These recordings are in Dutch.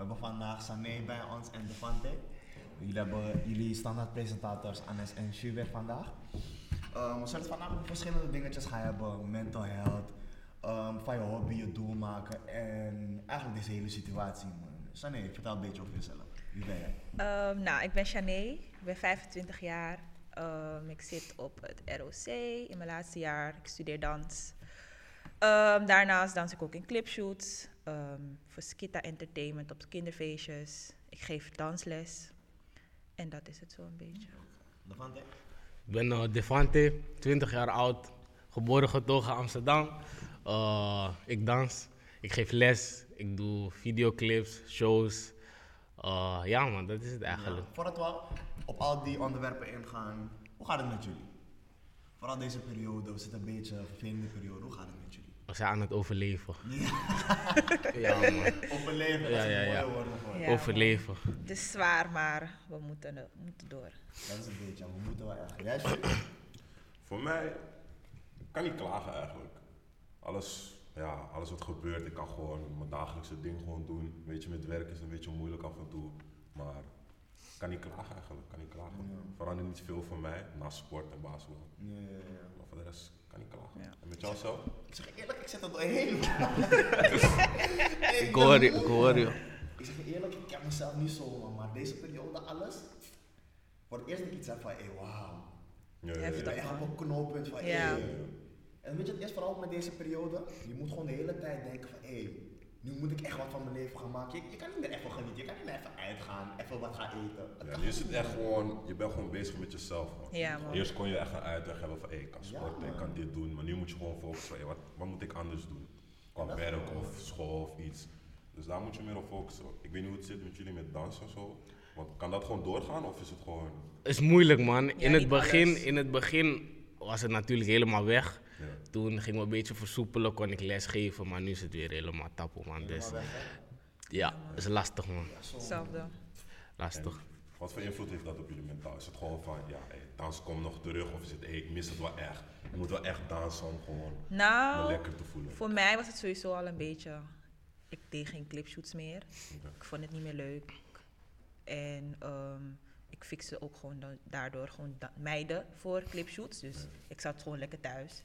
hebben vandaag Sané bij ons en Devante. Jullie hebben jullie standaardpresentators Anes en Schubert vandaag. Um, we zullen vandaag verschillende dingetjes gaan hebben. Mental health, um, van je hobby je doel maken en eigenlijk deze hele situatie. Sané, vertel een beetje over jezelf. Wie ben jij? Um, nou, ik ben Chané, ik ben 25 jaar. Ik zit op het ROC in mijn laatste jaar. Ik studeer dans. Daarnaast dans ik ook in clipshoots. Voor Skita Entertainment op kinderfeestjes. Ik geef dansles. En dat is het zo een beetje. Devante? Ik ben uh, Devante, 20 jaar oud. Geboren getogen Amsterdam. Uh, ik dans. Ik geef les. Ik doe videoclips, shows. Uh, ja man, dat is het eigenlijk. Ja, voordat we op al die onderwerpen ingaan, hoe gaat het met jullie? Vooral deze periode, we zitten een beetje een vervelende periode, hoe gaat het met jullie? We zijn aan het overleven. Ja, Ja man, overleven, dat Ja, is ja, ja. overleven. Het is zwaar, maar we moeten, we moeten door. Dat is een beetje, we moeten wel echt. Voor mij ik kan niet klagen eigenlijk. Alles, ja, alles wat gebeurt, ik kan gewoon mijn dagelijkse ding gewoon doen. Weet je, met werk is het een beetje moeilijk af en toe. Maar ik kan niet klagen eigenlijk, ik kan niet klagen. Ja. Verandert niet veel voor mij, na sport en basketbal. Ja, ja, ja. Voor de rest kan ik niet klagen. Ja. En met jou zo? Ik zeg je eerlijk, ik zit er doorheen. Ik hoor je, ik hoor je. Ik zeg je eerlijk, ik ken mezelf niet zo, man, maar deze periode alles. Voor het eerst dat ik iets heb van, hé, wauw. Ja. Ik ben echt op een knooppunt van, Ja. hé. En weet je, het is vooral met deze periode, je moet gewoon de hele tijd denken van, hé, nu moet ik echt wat van mijn leven gaan maken. Je, je kan niet meer even genieten, je kan niet meer even uitgaan, even wat gaan eten. Het Ja, is het echt gewoon, je bent gewoon bezig met jezelf. Man. Ja, man. Eerst kon je echt een uitweg hebben van, hé, ik kan Ja, sporten, ik kan dit doen. Maar nu moet je gewoon focussen van, wat, wat moet ik anders doen? Qua werk of school of iets. Dus daar moet je meer op focussen. Ik weet niet hoe het zit met jullie met dansen en zo. Want kan dat gewoon doorgaan of is het gewoon... is moeilijk man. In het begin, alles. in het begin was het natuurlijk helemaal weg. Ja. Toen ging we een beetje versoepelen, kon ik les geven, maar nu is het weer helemaal tappel man. Dus ja, is lastig man. Hetzelfde. Lastig. Wat voor invloed heeft dat op jullie mentaal? Is het gewoon van, ja, hey, dans komt nog terug of is het, hey, ik mis het wel echt. Ik moet wel echt dansen om gewoon me Nou, lekker te voelen. voor mij was het sowieso al een beetje. Ik deed geen clipshoots meer. Ik vond het niet meer leuk. En ehm, ik fixte ook gewoon da- daardoor gewoon da- meiden voor clipshoots. Dus ik zat gewoon lekker thuis.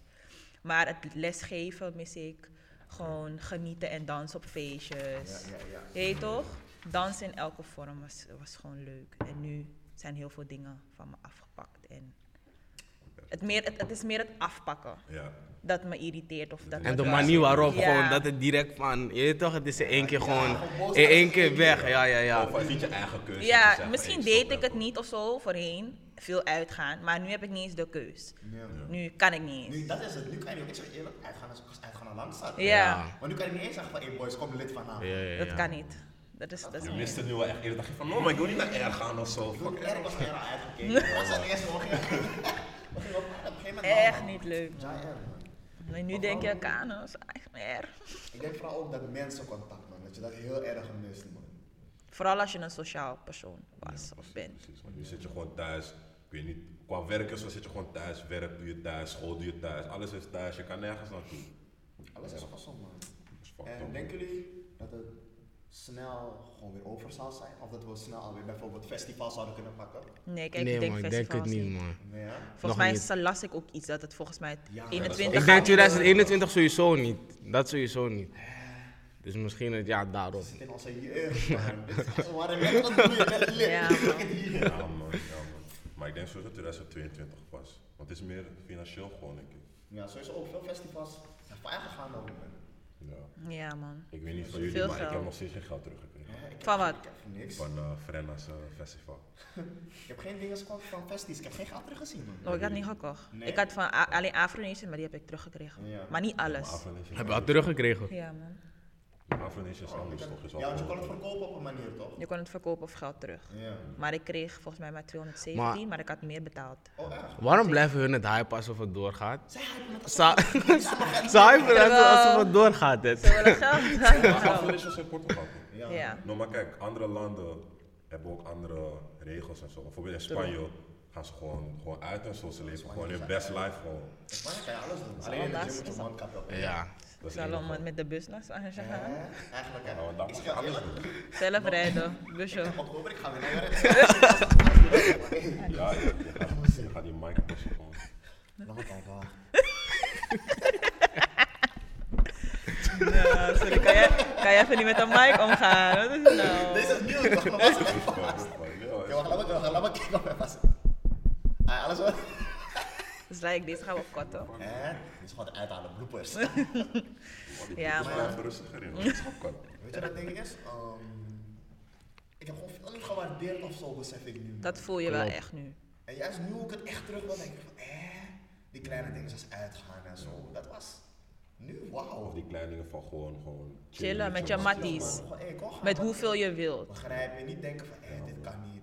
Maar het lesgeven mis ik. Gewoon genieten en dansen op feestjes. Ja, ja, ja. Weet je toch? Dansen in elke vorm was, was gewoon leuk. En nu zijn heel veel dingen van me afgepakt. En het, meer, het, het is meer het afpakken Ja, dat me irriteert. Of dat En me de manier waarop Ja. gewoon, dat het direct van, je weet toch, het is in één keer Ja, gewoon, in één een keer weg. Ja, ja, ja. Of het is niet je eigen keuze. Ja, zeggen, misschien deed ik het niet of zo voorheen. Veel uitgaan. Maar nu heb ik niet eens de keus. Ja. Nu kan ik niet eens. Nu, dat is het. Nu kan je niet, ik zeg je eerlijk, uitgaan als uitgaan al lang staat. Ja, Maar nu kan je niet eens zeggen van, hé boys, kom lid vanavond. Ja, ja, dat kan niet. Dat is, dat is Je niet. mist het nu wel echt eerder. dacht je van, no, maar ik wil niet naar R gaan of zo. Ik wil niet R. was er al uitgekeken. Dat het eerste moment Echt niet leuk. Ja. Maar nu denk je, Kano is echt erg. Ik denk vooral ook dat mensencontact, man. Dat je dat heel erg mist, man. Vooral als je een sociaal persoon was Ja, of bent. precies. Want nu zit je gewoon thuis. Weet niet, qua werken zo zit je gewoon thuis. Werk doe je thuis, school doe je thuis. Alles is thuis, je kan nergens naartoe. Alles is gezond, man. En up. denken jullie dat het snel gewoon weer over zal zijn? Of dat we snel alweer bijvoorbeeld festivals zouden kunnen pakken? Nee, kijk, Nee ik denk man, ik denk het niet man. Nee, ja? Volgens Nog mij niet. is- las ik ook iets dat het volgens mij Ja, dat is 21 wel- Ik denk niet 2021 sowieso niet. Dat sowieso niet. Dus misschien het jaar daarop. We zitten in onze jeugd, man. Dit is- net ja man. Maar ik denk sowieso 2022 pas. Want het is meer financieel gewoon, denk ik. Ja, sowieso ook veel festivals zijn failliet gegaan man. Ja. Ja, man. Ik weet niet van Veel jullie, maar ik geld. heb nog steeds geen geld teruggekregen. Ja, ik Van heb- wat? Ik heb niks. Van uh, Frenna's eh, festival. Ik heb geen dingen van van festies. Ik heb geen geld teruggezien, man. Oh, ik had niet gekocht. Nee? Ik had van A- alleen Afro Nation, maar die heb ik teruggekregen. Ja. Maar niet alles. Afronation Heb je al teruggekregen? Ja, man. Afronation is anders toch? Is Ja, want je kon het verkopen op een manier, toch? Je kon het verkopen of geld terug. Ja. Maar ik kreeg volgens mij maar 217, maar, Maar- ik had meer betaald. Oh, echt? Waarom blijven hun het hype alsof het doorgaat? Zij hypen het alsof- Ze hypen het Terwijl- alsof het doorgaat. Het. Ze willen geld. Is in Portugal. Ja. ja. Nou, maar kijk, andere landen hebben ook andere regels en zo. Bijvoorbeeld in Spanje gaan ze gewoon, gewoon uit en zo. Ze leven gewoon hun best life gewoon. In Spanje kan je alles doen. Alleen in de gym moet je een mondkapje op. Ja. Dat is Zal om met de bus naar Spanje gaan. Eigenlijk, hè. Ja, je eerlijk, doen. Zelf rijden, busje. oktober, ik ga weer naar. Ja, je, je, gaat, je gaat die mic passen gewoon. Ja, sorry, kan jij, kan jij even niet met een mic omgaan? Wat is het nou? Deze is nieuw, toch? Is laat me, laat me kijken Ah, alles wat? Dus like, deze gaan we opkotten. Hè? Dit is gewoon de uithalen, bloopers. Ja, ja, maar- rustiger in. hoor. Dat is gewoon kort. Weet je wat het ding is? Ehm, ik heb gewoon veel niet gewaardeerd of zo, besef ik nu. Dat voel je wel echt nu. En juist nu ik het echt terug wil, denk ik van, eh, die kleine dingen zoals uitgaan en zo. Dat was nu, wauw. Of die kleine dingen van gewoon, gewoon Chillen met je matties. Met hoeveel je wilt. Begrijp je? Niet denken van, eh, dit kan niet.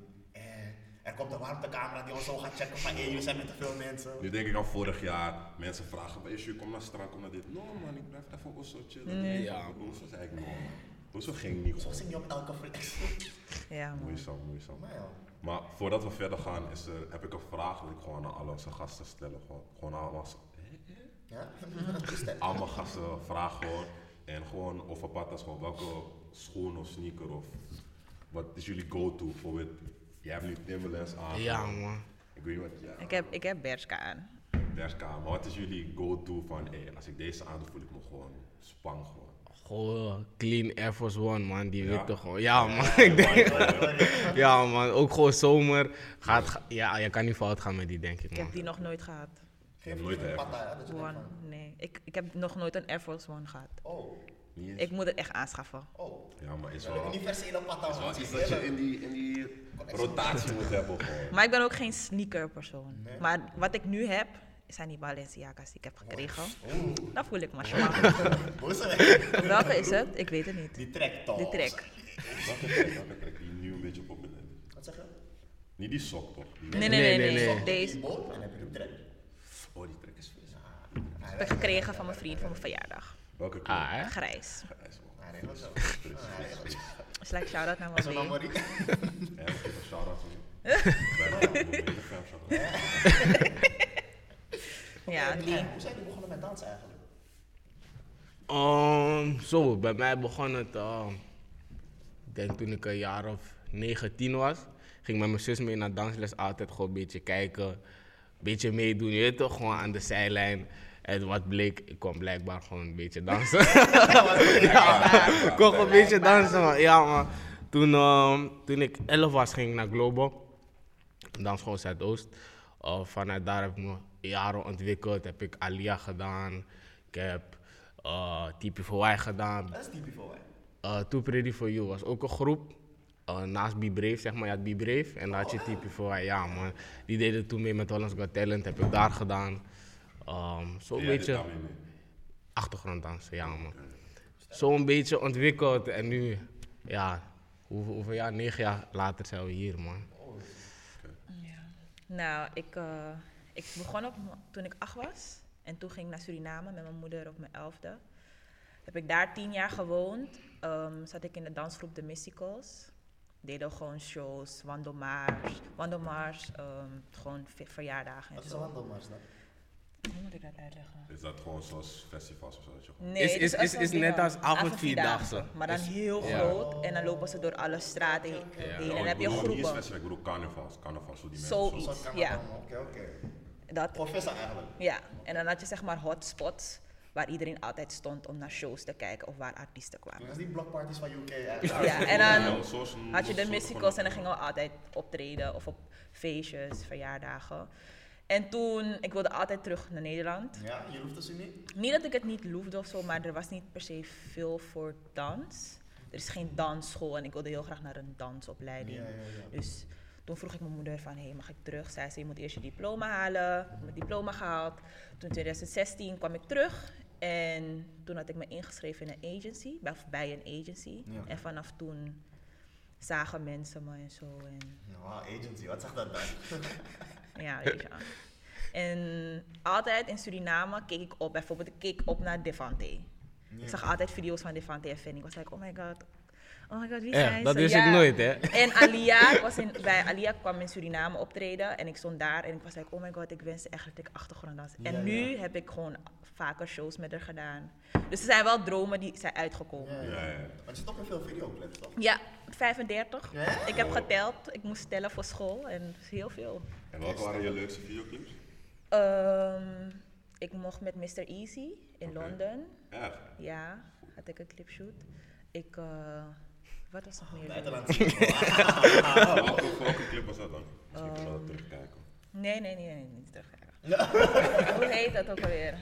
Eh, er komt een warmtecamera die ons zo gaat checken van, hé, jullie zijn met te veel mensen. Nu denk ik aan vorig jaar, mensen vragen, "Hey, je kom naar het strand, kom naar dit. No man, ik blijf even op zo chillen. Nee. Ja, hoezo zei ik no man? Hoezo ging niet Zo zing je op elke flex. Ja, man. Moeizaam, moeizaam. Maar ja. Maar voordat we verder gaan, is er, heb ik een vraag dat ik gewoon aan al onze gasten stel. Gewoon, gewoon allemaal, Ja? Is dat? allemaal gasten vragen gewoon. En gewoon over patas, gewoon welke schoen of sneaker of wat is jullie go-to? Bijvoorbeeld, jij hebt nu Timberlands aan. Ja, man. Ik weet niet wat, ja, Ik heb, ik heb Bershka aan. Bershka, maar wat is jullie go-to van, hey, als ik deze aan doe, voel ik me gewoon spang gewoon. Gewoon clean Air Force One, man. Die Ja? witte gewoon. Ja, man. Ik denk, ja, man. Ook gewoon zomer. Gaat, ga- ja, je kan niet fout gaan met die, denk ik, Ik heb man. die nog nooit gehad. Geef nooit een ja, denkt One, nee. Ik, ik heb nog nooit een Air Force One gehad. oh, Niet Ik moet het echt aanschaffen. oh. ja, maar is Een wel, is universele man. wel iets dat je in die, in die rotatie moet hebben gewoon. Maar ik ben ook geen sneaker persoon. Nee. Maar wat ik nu heb, zijn die Balenciaga's die ik heb gekregen. Oeh, Dan voel ik me is het? Welke is het? Ik weet het niet. Die trek toch? Die trek. Welke trek, welke trek die nu een beetje populair is? Wat zeg je? Niet die sok toch? Die Nee, nee, nee, Nee, nee. nee, nee. Deze Die boot en heb je de trek. Oh, die trek is vis. heb ik gekregen van mijn vriend voor mijn verjaardag. Welke kleur? Ah? Grijs. Grijs. Hij regelt zo. Dus like shout-out naar Is. Marie? Ja, ik ben een shout-out. Ja, die. Hoe zijn jullie begonnen met dansen eigenlijk? Um, zo, bij mij begon het, uh, ik denk toen ik een jaar of 9, 10 was. Ging met mijn zus mee naar dansles, altijd gewoon een beetje kijken, een beetje meedoen. Je weet toch, gewoon aan de zijlijn. En wat bleek, ik kon blijkbaar gewoon een beetje dansen. ja, ik kon gewoon een beetje dansen, man. Ja, man. Toen, um, toen ik 11 was, ging ik naar Global, dansschool Zuidoost. Uh, vanuit daar heb ik me jaren ontwikkeld. Heb ik Alia gedaan. Ik heb uh, TP voor Y gedaan. Dat is typisch voor mij. Uh, Too Ready For You was ook een groep. Uh, naast Be Brave, zeg maar. Je had Be Brave en dan had je TP voor Y. Ja, man. Die deden toen mee met Hollands Got Talent. Heb ik daar gedaan. Um, Zo'n deed beetje achtergronddansen, ja, man. Zo'n beetje ontwikkeld en nu, ja, hoeveel, hoeveel jaar? Negen jaar later zijn we hier, man. Nou, ik, eh, ik begon op, toen ik acht was. En toen ging ik naar Suriname met mijn moeder op mijn elfde. Heb ik daar tien jaar gewoond. Ehm, zat ik in de dansgroep The Mysticals. Deden we gewoon shows, wandelmars, wandelmars, ehm, gewoon ve- verjaardagen en Wat is een zo. wandelmars dan? Hoe moet ik dat uitleggen? Is dat gewoon zoals festivals of zo? Dat je gewoon- Nee, Is- het is- is- is net als avondvierdaagse. Maar dan Is- heel ja. groot. En dan lopen ze door alle straten heen. En dan ik heb je bedoel Niet groepen. specifiek, ik bedoel carnavals. Carnavals, die Zoiets. mensen Zo'n ja. carnaval. Oké, oké. Dat, vissen eigenlijk. Ja, en dan had je zeg maar hotspots waar iedereen altijd stond om naar shows te kijken of waar artiesten kwamen. Dat is die blockparties van UK eigenlijk. Ja, en dan had je de musicals en dan gingen we altijd optreden of op feestjes, verjaardagen. En toen, ik wilde altijd terug naar Nederland. Ja, je hoeft dus niet. Niet dat ik het niet loefde of zo, maar er was niet per se veel voor dans. Er is geen dansschool en ik wilde heel graag naar een dansopleiding. Ja, ja, ja. Dus toen vroeg ik mijn moeder van, hey, mag ik terug? Zij zei, je moet eerst je diploma halen. Ik heb mijn diploma gehaald. Toen in 2016 kwam ik terug. En toen had ik me ingeschreven in een agency, bij, een agency. Ja. En vanaf toen zagen mensen me en zo. En Nou, agency, wat zegt dat dan? ja, weet je. En altijd in Suriname keek ik op, bijvoorbeeld ik keek op naar Devante. Ik zag altijd video's van Devante en. Ik was like, oh my god, Oh my god, wie zijn dat ze? wist ik nooit, hè? En Alia, ik was in, bij Alia kwam in Suriname optreden en ik stond daar en ik was like, oh my god, ik wens echt dat ik achtergronddans. Ja, en nu ja. heb ik gewoon vaker shows met haar gedaan. Dus er zijn wel dromen die zijn uitgekomen. Ja, Ja, ja. Ja, ja. Maar je zit ook in veel videoclips, toch? 35. Ja? Ik heb geteld, ik moest tellen voor school en dat is heel veel. En wat waren je leukste videoclips? Ehm, ik mocht met Mr. Easy in. Londen. Echt? Ja, had ik een clipshoot. Ik, eh, wat was nog meer? Buitenlandse. welke, clip was dat dan? Misschien kunnen we dat terugkijken. Nee, nee, nee, nee, niet terug. Hoe heet dat ook alweer?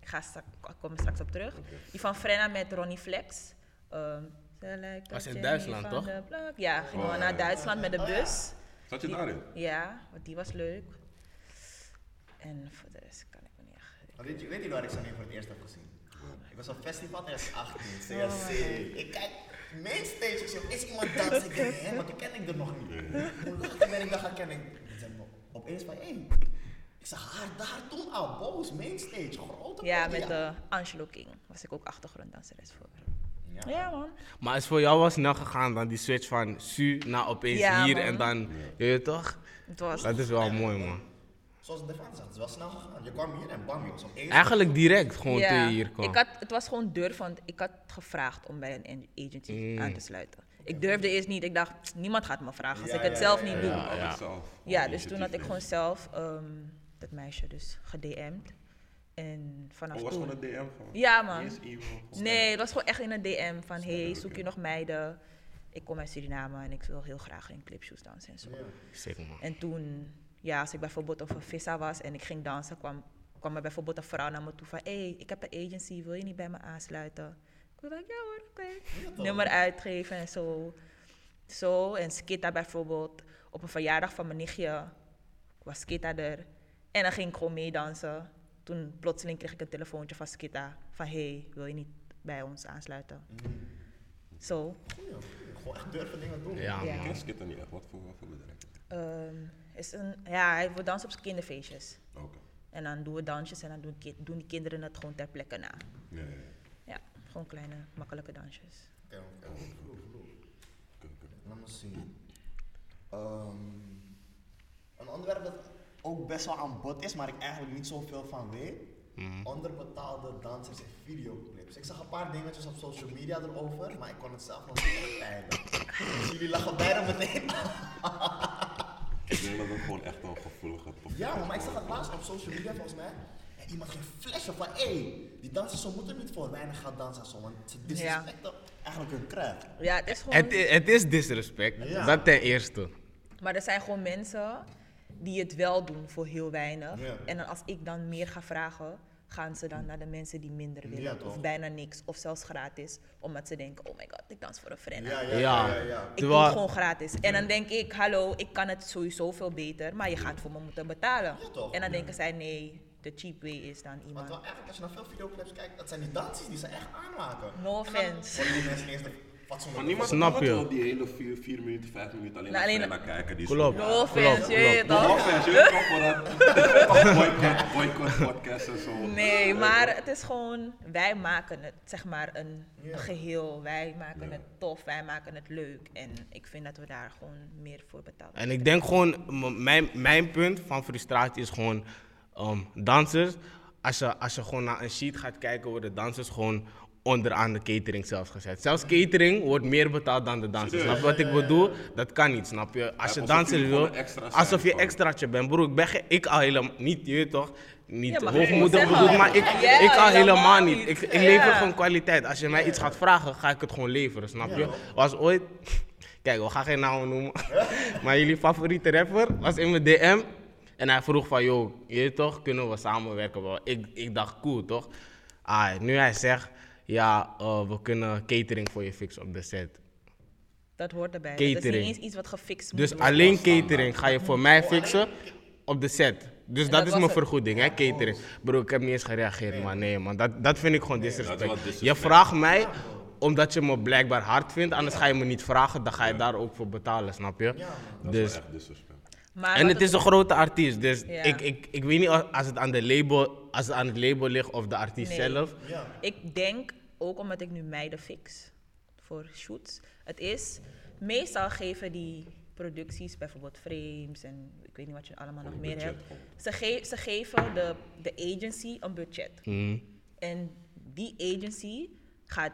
Ik ga straks, ik kom er straks op terug. Die van Frenna met Ronnie Flex. Ehm, ze lijkt Was in Duitsland, toch? Ja, gingen Oh, we ja, naar. Duitsland met de Oh, bus. Zat je daarin? Ja, want die was leuk. En voor de rest kan ik me niet echt... Weet je, weet je waar ik Sané voor het eerst heb gezien? Ik was op festival en is 18, Oh, CSC. Ik kijk mainstage, ik zeg, is iemand dansen? Ik denk, hè, maar toen ken ik er nog niet. Hoe later ben ik dat gaan kennen? Ik zeg, opeens van, hé. Ik zag haar daar toen al, boos, mainstage, grote Ja, met de Angelo King was ik ook achtergronddanseres voor. Ja. Ja, man. Maar is voor jou wel snel gegaan dan die switch van Su naar opeens Ja, hier man. en dan, je weet toch? Het was... Dat is wel mooi, man. Zoals de fan zegt, het is wel snel gegaan. Je kwam hier en bam, je was opeens. Eigenlijk direct gewoon toen je hier kwam. Ik had, het was gewoon durf, want ik had gevraagd om bij een agency Mm. aan te sluiten. Ik durfde eerst niet. Ik dacht, "Pst, niemand gaat me vragen als Ja, ik het ja, zelf ja, niet ja, doe. ja. Ja, Altijd zelf. dus toen had ik gewoon zelf ehm, dat meisje dus gedM'd. En vanaf Oh, was toen... gewoon een DM van? Ja, man. Nee, het was gewoon echt in een DM van, hey, zoek je nog meiden? Ik kom uit Suriname en ik wil heel graag in clipshoots dansen en zo. Ja. Zeker, man. En toen, ja, als ik bijvoorbeeld op een vissa was en ik ging dansen, kwam, kwam er bijvoorbeeld een vrouw naar me toe van, hé, hey, ik heb een agency, wil je niet bij me aansluiten? Ik was like, ja hoor, oké. Nummer uitgeven en zo. Zo, en Skita bijvoorbeeld, op een verjaardag van mijn nichtje was Skita er. En dan ging ik gewoon meedansen. Toen plotseling kreeg ik een telefoontje van Skita van, hey, wil je niet bij ons aansluiten? Zo. Goeie, goeie. Gewoon echt durven dingen doen. Ja, Ja. Ik man. ken Skitter niet echt. Wat voor, wat voor bedrijf? Ehm, is een, ja, hij wordt dansen op zijn kinderfeestjes. Oké. En dan doen we dansjes en dan doen, ki- doen die kinderen het gewoon ter plekke na. Ja, ja, ja. Ja, gewoon kleine, makkelijke dansjes. Oké. Laat me zien. Ehm, een onderwerp dat ook best wel aan bod is, maar ik eigenlijk niet zoveel van weet. Onderbetaalde dansers in videoclips. Ik zag een paar dingetjes op social media erover, maar ik kon het zelf nog niet peilen. Dus jullie lachen bijna meteen. Ik denk dat het gewoon echt een gevoelige topic Ja, is maar ik zag het laatst op social media volgens mij. En iemand ging flashen van, hé, hey, die dansers zo moeten niet voor weinig gaan dansen en zo, want ze disrespecten eigenlijk hun craft. Ja, het is gewoon... Het, i- het is disrespect, Ja. dat ten eerste. Maar er zijn gewoon mensen die het wel doen voor heel weinig. Ja. En dan als ik dan meer ga vragen, gaan ze dan naar de mensen die minder willen. Ja, of bijna niks, of zelfs gratis. Omdat ze denken, oh my god, ik dans voor een vriend. Ja, ja, Ja. ja. ja, ja. Ik doe het gewoon gratis. En dan denk ik, hallo, ik kan het sowieso veel beter, maar je gaat voor me moeten betalen. Ja, toch? En dan denken zij, nee, de cheap way is dan iemand. terwijl eigenlijk als je naar veel videoclips kijkt, dat zijn die dansjes die ze echt aanmaken. No offense. Maar niemand Snap je? wel die hele 4 vier minuten, 5 minuten alleen Nou, naar alleen- Frenna kijken. Die Klopt. No offense, klopt, je weet klopt. toch? Nog offense, je weet toch voor dat boycott, boycott podcast en zo. Nee, maar het is gewoon, wij maken het zeg maar een geheel. Wij maken het tof, wij maken het leuk. En ik vind dat we daar gewoon meer voor betalen. En ik denk gewoon, mijn, mijn punt van frustratie is gewoon ehm, dansers. Als je, als je gewoon naar een sheet gaat kijken, worden dansers gewoon onderaan de catering zelfs gezet. Zelfs catering wordt meer betaald dan de dansers. Snap je wat ik bedoel? Dat kan niet, snap je? Als je jullie danser wil, alsof je extraatje bent. Broer, ik ben ge- ik al helemaal niet, je weet toch? Niet Ja, maar hoogmoedig bedoeld, al. maar ik, Ja, ik al helemaal niet. niet. Ik, ik Ja. lever gewoon kwaliteit. Als je mij iets gaat vragen, ga ik het gewoon leveren, snap je? Was ooit, kijk, we gaan geen namen noemen, maar jullie favoriete rapper was in mijn DM en hij vroeg van, yo, je weet toch, kunnen we samenwerken? Wel, Ik, ik dacht, cool, toch? Ah, nu hij zegt, ja, eh, we kunnen catering voor je fixen op de set. Dat hoort erbij. Dat is Catering. niet eens iets wat gefixt moet Dus worden. alleen catering ga je voor mij fixen op de set. Dus En dat dat is mijn het. vergoeding, hè, catering. Bro, ik heb niet eens gereageerd, maar nee, man. Dat, dat vind ik gewoon dat is disrespect. Je vraagt mij omdat je me blijkbaar hard vindt, anders ga je me niet vragen, dan ga je daar ook voor betalen, snap je? Dat is Dus, wel echt disrespect. Maar en het is een grote artiest, dus Ja. ik, ik, ik weet niet als als het, aan de label, als het aan het label ligt of de artiest Nee. zelf. Ja. Ik denk, ook omdat ik nu meiden fix voor shoots, Het is, meestal geven die producties, bijvoorbeeld frames en ik weet niet wat je allemaal nog meer hebt. Ze, ge- ze geven de, de agency een budget. Mhm. En die agency gaat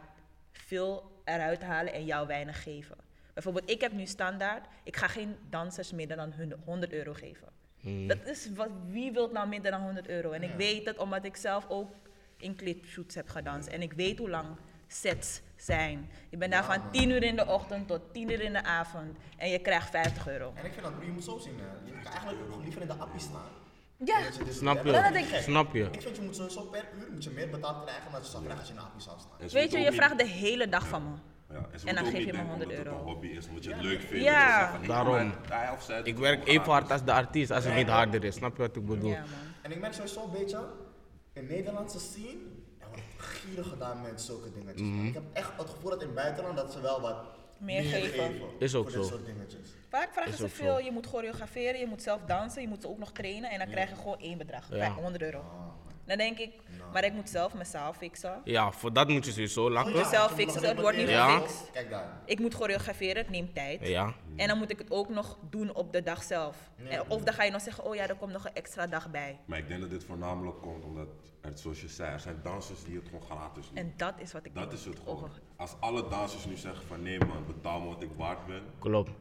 veel eruit halen en jou weinig geven. Bijvoorbeeld, ik heb nu standaard, ik ga geen dansers meer dan hun 100 euro geven. Mhm. Dat is wat, wie wil nou minder dan 100 euro? En ik weet het omdat ik zelf ook in clipshoots heb gedanst. En ik weet hoe lang sets zijn. Je bent daar Ja, van man. 10 uur in de ochtend tot 10 uur in de avond. En je krijgt 50 euro. En ik vind dat, je moet zo zien, hè. je kan eigenlijk ook liever in de appie staan. Ja, je dus- Snap je? dat ik-. Snap je? Ik vind je moet sowieso per uur moet je meer betaald krijgen dan dat je zou krijgen als je in de appie zou staan. Weet je, je vraagt de hele dag van me. Ja, en, ze En dan geef je me denken 100 omdat het euro. een hobby is, omdat je het leuk vindt. Ja. Daarom. Ik werk even hard als de artiest als het niet harder is. Snap je wat ik bedoel? Ja, man. En ik merk sowieso een beetje, in Nederlandse scene, er wordt gierig gedaan met zulke dingetjes. man. Ik heb echt het gevoel dat in het buitenland dat ze wel wat Meer geven. Is ook voor dit zo. soort dingetjes. Vaak vragen ze veel, zo. je moet choreograferen, je moet zelf dansen, je moet ze ook nog trainen en dan krijg je gewoon één bedrag, Ja. vijf- 100 euro. Dan denk ik, maar ik moet zelf mijn zaal fixen. Ja, voor dat moet je sowieso Moet lachen. je zelf je moet fixen, nog het wordt niet Ja. gefixt. Kijk daar. Ik moet choreograferen, het neemt tijd. Ja. En dan moet ik het ook nog doen op de dag zelf. En, of dan ga je nog zeggen, oh ja, er komt nog een extra dag bij. Maar ik denk dat dit voornamelijk komt omdat, er, zoals je zei, er zijn dansers die het gewoon gratis doen. En dat is wat ik dat is het gewoon. Als alle dansers nu zeggen van nee man, betaal me wat ik waard ben, Klopt.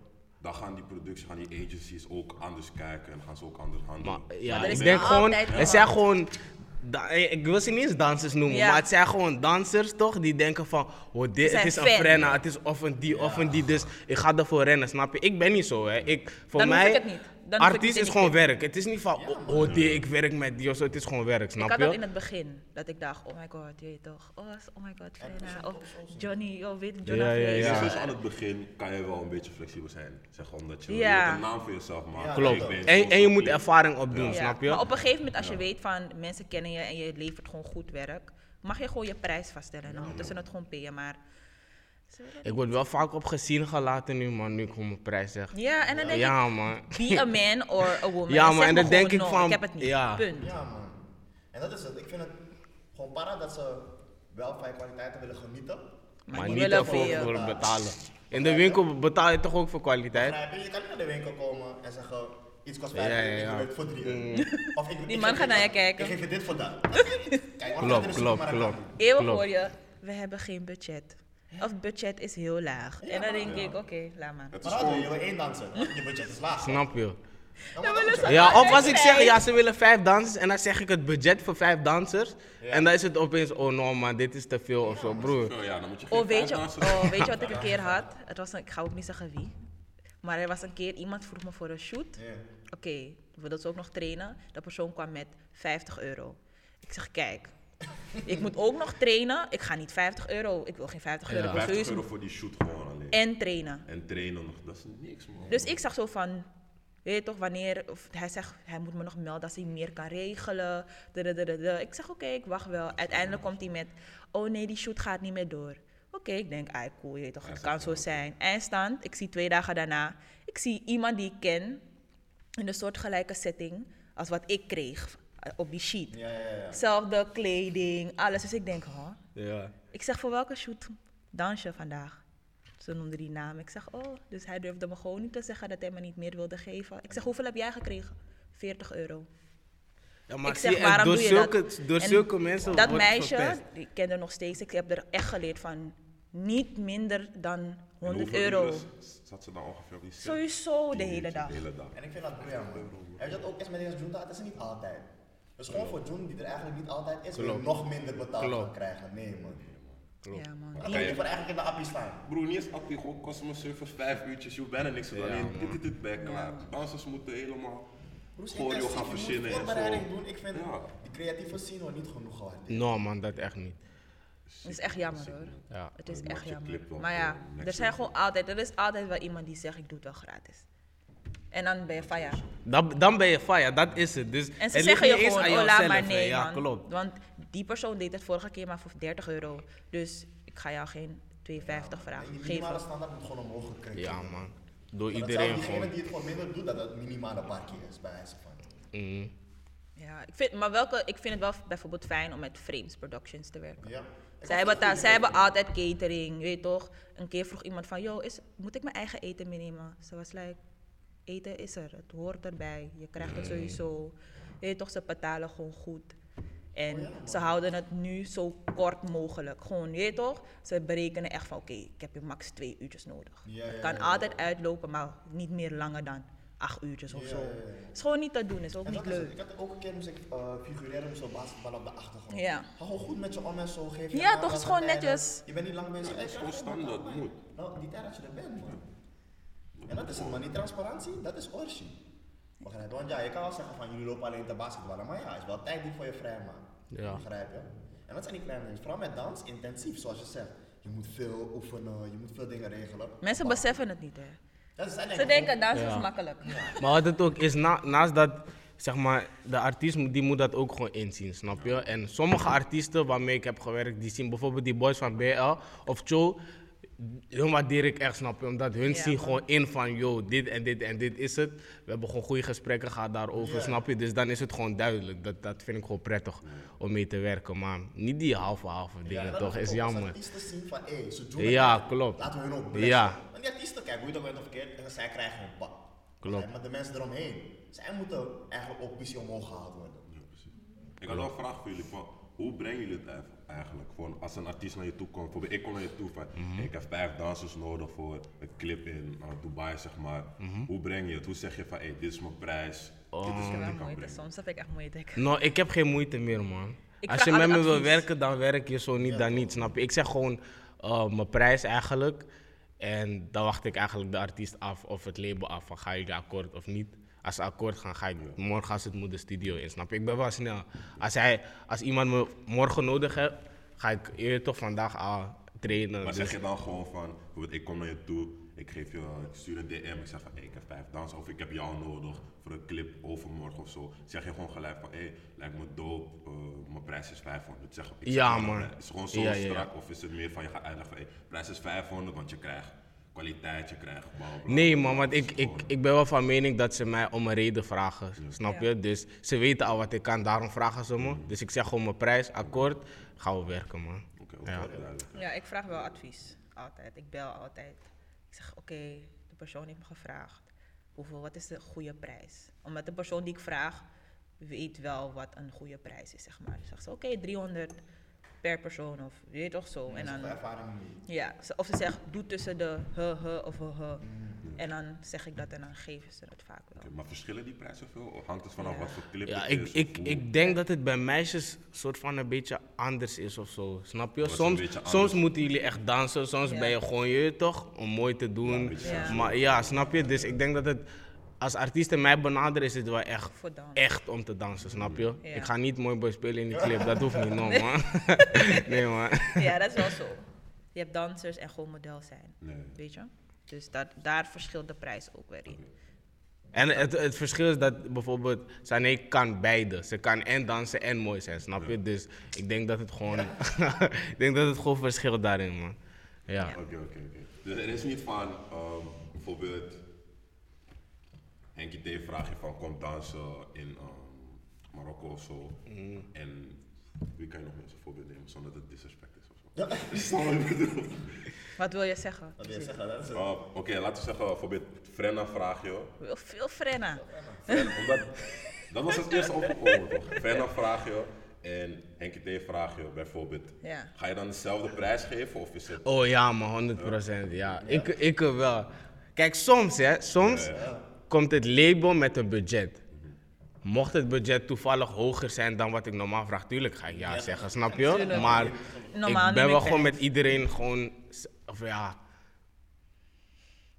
dan gaan die producties, gaan die agencies ook anders kijken en gaan ze ook anders handelen. Maar ja, Maar er is ik denk gewoon, het zijn gewoon, da- eh, ik wil ze niet eens dansers noemen, Ja. maar het zijn gewoon dansers toch, die denken van, oh, dit, het is een frenna, het is of een die of een die, dus ik ga ervoor rennen, snap je? Ik ben niet zo, hè. Ik, voor Dan mij, ik het niet. Dan ik artiest is gewoon werk. Het is niet van, oh, oh, die, ik werk met die of zo, het is gewoon werk, Ik snap had dat in je? het begin, dat ik dacht, oh my god, je weet toch, oh, oh my god, ook of. Johnny, oh weet je, Ja, ja, ja. Dus aan het begin kan je wel een beetje flexibel zijn. Zeg omdat je, je een naam voor jezelf maken. Ja, Klopt. Ik En, je moet ervaring opdoen, Ja, snap je? Maar op een gegeven moment, als je weet van mensen kennen je en je levert gewoon goed werk, mag je gewoon je prijs vaststellen. En dan moeten ze het gewoon payen. Maar Ik word wel vaak op gezien gelaten nu, man, nu ik gewoon mijn prijs zeg. Ja, en dan denk Ja, man. ik, be a man or a woman. Ja, man, en dan denk ik no, van- Ik heb het niet, ja. punt. Ja man. En dat is het. Ik vind het gewoon para dat ze wel van je kwaliteiten willen genieten. Maar die niet willen ervoor payen. voor betalen. In de winkel betaal je toch ook voor kwaliteit? Je? Kan niet naar de winkel komen en zeggen, iets kost Ja, 5 ja, euro, ja. voor 3 euro. Of ik, Die ik man gaat naar je kijken. Ik geef je dit voor dat. Kijk, Klopt, klopt, supermarkt klopt. Eeuwig hoor je, we hebben geen budget. Of budget is heel laag. en dan denk ik, oké, laat maar. Het is Maar gewoon, je wil één danser. Je budget is laag. Snap je? Dan dat Ja, of als ik zeg, ja, ze willen vijf dansers en dan zeg ik het budget voor vijf dansers. En dan is het opeens, oh no man, dit is te veel of zo, broer. Ja, dan moet je geen Oh weet, je, oh, weet je wat ik een keer had? Het was een, ik ga ook niet zeggen wie. Maar er was een keer, iemand vroeg me voor een shoot. Ja. Oké, we wilden ze ook nog trainen. De persoon kwam met 50 euro. Ik zeg, kijk, ik moet ook nog trainen. Ik ga niet 50 euro, ik wil geen 50 euro. Ja. Ik wil 50 sowieso euro voor die shoot gewoon alleen. en trainen. En trainen nog, dat is niks man. Dus ik zag zo van, weet je toch, wanneer, of hij zegt, hij moet me nog melden als hij meer kan regelen. dadadadada. Ik zeg, oké, ik wacht wel. Uiteindelijk komt hij met, oh nee, die shoot gaat niet meer door. Oké, ik denk, ah, cool, je weet toch, het kan zo zijn. Eindstand, ik zie twee dagen daarna, ik zie iemand die ik ken, in een soortgelijke setting als wat ik kreeg op die sheet. Ja, ja, ja. Zelfde kleding, alles. Dus ik denk, huh? Ja. Ik zeg, voor welke shoot dans je vandaag? Ze noemde die naam. Ik zeg, oh, dus hij durfde me gewoon niet te zeggen dat hij me niet meer wilde geven. Ik zeg, hoeveel heb jij gekregen? 40 euro. Ja, maar ik zeg, waarom door doe je zulke, dat? Door En zulke mensen Dat meisje, verpest. ik ken er nog steeds, ik heb er echt geleerd van niet minder dan En 100 hoeveel euro. Zat ze dan ongeveer op die? Sowieso de Die- hele die dag. hele dag. En ik vind dat man. En weet je wat ook is met deze Junta? Het is niet altijd. Dus gewoon voor June die er eigenlijk niet altijd is, wil je nog minder betaald Klopt. gaan krijgen. Nee man. Klopt. Ja, man. Dan kan je eigenlijk in de appie staan. Broer, niet eens actief, gewoon customer service, vijf uurtjes, je hoeft bijna niks te doen. Ja, Alleen dit, dit, dit, bij klaar. Dansers moeten helemaal choreo gaan verzinnen en voorbereiding zo. doen. Ik vind die creatieve scene wordt niet genoeg gewaardeerd. No man, dat echt niet. Het is echt jammer hoor. Ja. Het is echt jammer. Maar ja, er zijn gewoon altijd, er is altijd wel iemand die zegt ik doe het wel gratis. En dan ben je ja. Dan, dan ben je fire, dat is het. Dus En ze het zeggen je gewoon, oh laat maar nee Ja, man. klopt. Want die persoon deed het vorige keer maar voor 30 euro. Dus ik ga jou geen 2,50 vragen Die minimale geven. standaard moet gewoon omhoog gekregen Ja man. Door Maar iedereen zelfs diegene gewoon. die het gewoon minder doet, dat het minimale parkje is bij wijze van. Mhm. Ja, ik vind, maar welke, ik vind het wel bijvoorbeeld fijn om met Frames Productions te werken. Ja. Zij hebben, ta- zij hebben altijd catering, weet je toch? Een keer vroeg iemand van, yo, is, moet ik mijn eigen eten meenemen? Ze was like, eten is er, het hoort erbij. Je krijgt het sowieso. Weet je toch, ze betalen gewoon goed. En ze houden het nu zo kort mogelijk. Gewoon, weet je toch? Ze berekenen echt van, oké, ik heb je max twee uurtjes nodig. Ja, het ja, kan ja. altijd uitlopen, maar niet meer langer dan acht uurtjes of Ja, zo. ja, ja. Het is gewoon niet te doen, is ook En niet het. leuk. Ik had ook een keer moest ik uh, figureren met zo'n basketbal op de achtergrond. Ja. Ga gewoon goed met je om en zo. Geef je Ja, toch, is gewoon netjes. Je bent niet lang bezig. Hey, is gewoon standaard, moet. Nou, die tijd dat je er bent, man. En dat is het, man. Die transparantie, dat is orgie. Begrijp je? Want ja, je kan wel zeggen van jullie lopen alleen te basketballen. Maar ja, het is wel tijd die voor je vrij maakt. Ja. Begrijp je? En dat zijn die kleine dingen. Vooral met dans, intensief, zoals je zegt. Je moet veel oefenen, je moet veel dingen regelen. Mensen Maar- beseffen het niet, hè. Ja, ze, denken, dansen Ja. is makkelijk. Maar wat het ook is, na- naast dat, zeg maar, de artiest moet- die moet dat ook gewoon inzien, snap je? En sommige artiesten waarmee ik heb gewerkt, die zien bijvoorbeeld die boys van BL of Cho, hun waardeer ik echt, snap je? Omdat hun Ja, zien man. gewoon in van, yo, dit en dit en dit is het. We hebben gewoon goede gesprekken gehad daarover, snap je? Dus dan is het gewoon duidelijk. Dat, dat vind ik gewoon prettig om mee te werken, maar niet die halve halve Ja, dingen, toch? Is jammer. Als artiesten zien van, hé, ze doen Ja, het. klopt. Laten we hun ook blessen. Ja. En die artiesten, kijk, hoe je dat bent of verkeerd, en zij krijgen een pak. Klopt. Maar de mensen eromheen, zij moeten eigenlijk ook visie omhoog gehaald worden. Ja, precies. Ik had wel een vraag voor jullie. Van, hoe brengen jullie het eif- eigenlijk? Gewoon als een artiest naar je toe komt. Bijvoorbeeld, ik kom naar je toe van, hey, ik heb vijf dansers nodig voor een clip in uh, Dubai, zeg maar. Hoe breng je het? Hoe zeg je van, hey, dit is mijn prijs, dit is wat ik wel kan moeite, brengen? soms heb ik echt moeite. Nou, ik heb geen moeite meer, man. Ik Als je met me altijd wil advies. werken, dan werk je zo niet, dan niet, snap je? Ik zeg gewoon eh, mijn prijs eigenlijk. En dan wacht ik eigenlijk de artiest af of het label af van ga jullie akkoord of niet. Als ze akkoord gaan, ga ik morgen als het moet de studio in, snap je? Ik ben wel snel. Als, hij, als iemand me morgen nodig heeft, ga ik eerder toch vandaag al trainen. Maar Dus- zeg je dan gewoon van, bijvoorbeeld, ik kom naar je toe, ik geef je, ik stuur een DM, ik zeg van, hey, ik heb vijf dansen of ik heb jou nodig voor een clip overmorgen of zo. Zeg je gewoon gelijk van, hey, lijkt me dope, eh, mijn prijs is 500. Zeg, ik Ja, man. Is het gewoon zo Ja, ja, ja. strak of is het meer van, je gaat uitleggen van, hey, prijs is 500, want je krijgt kwaliteit, je krijgt bla, bla, bla, Nee man, want ik, ik, ik ben wel van mening dat ze mij om een reden vragen, snap Ja. je? Dus ze weten al wat ik kan, daarom vragen ze me. Dus ik zeg gewoon mijn prijs, akkoord, gaan we werken man. Oké, oké, Ja. ik vraag wel advies. Altijd. Ik bel altijd. Ik zeg, oké, de persoon heeft me gevraagd. Hoeveel, wat is de goede prijs? Omdat de persoon die ik vraag, weet wel wat een goede prijs is, zeg maar. Dan zegt ze, oké, 300 per persoon of weet je toch zo. En dan, ervaring niet. ja, of ze zegt, doe tussen de he, he of he, he. En dan zeg ik dat en dan geven ze het vaak wel. Oké, maar verschillen die prijzen veel? Of hangt het vanaf Ja. wat voor clip Ja, het ik, is? ik, ik denk dat het bij meisjes soort van een beetje anders is of zo, snap je? Een Soms, soms moeten jullie echt dansen, soms Ja. ben je gewoon je toch, om mooi te doen. Maar ja, snap je? Dus ik denk dat het, als artiesten mij benaderen, is het wel echt, echt om te dansen, snap je? Ja. Ik ga niet mooi boy spelen in die clip, dat hoeft niet, no man. nee man. Ja, dat is wel zo. Je hebt dansers en gewoon model zijn. Nee. Weet je? Dus dat, daar verschilt de prijs ook weer in. En het, het verschil is dat bijvoorbeeld Sané kan beide. Ze kan en dansen en mooi zijn, snap je? Dus ik denk dat het gewoon, ik denk dat het gewoon verschilt daarin, man. Ja. Oké, oké, oké. Dus er is niet van, ehm, bijvoorbeeld, Henkie T vraag je van kom dansen in ehm, Marokko of zo. Mm. En wie kan je nog meer als voorbeeld nemen zonder dat het disrespect is of zo? Ja, wat ik bedoel? Wat wil je zeggen? wat wil je zeggen? Uh, Oké, laten we zeggen, bijvoorbeeld Frenna vraag je. Wil veel frenna. Frenna, omdat, dat was het eerste opgekomen toch? Frenna vraag je en Henkie T vraag je bijvoorbeeld. Ja. Ga je dan dezelfde prijs geven of is het... Oh ja, man, 100 procent. Ja. Ik, ik wel. Kijk, soms, hè, soms komt het label met een budget. Mocht het budget toevallig hoger zijn dan wat ik normaal vraag, tuurlijk ga ik ja zeggen, snap je? Tuurlijk. Maar Normaal ik ben wel gewoon met iedereen gewoon, of ja,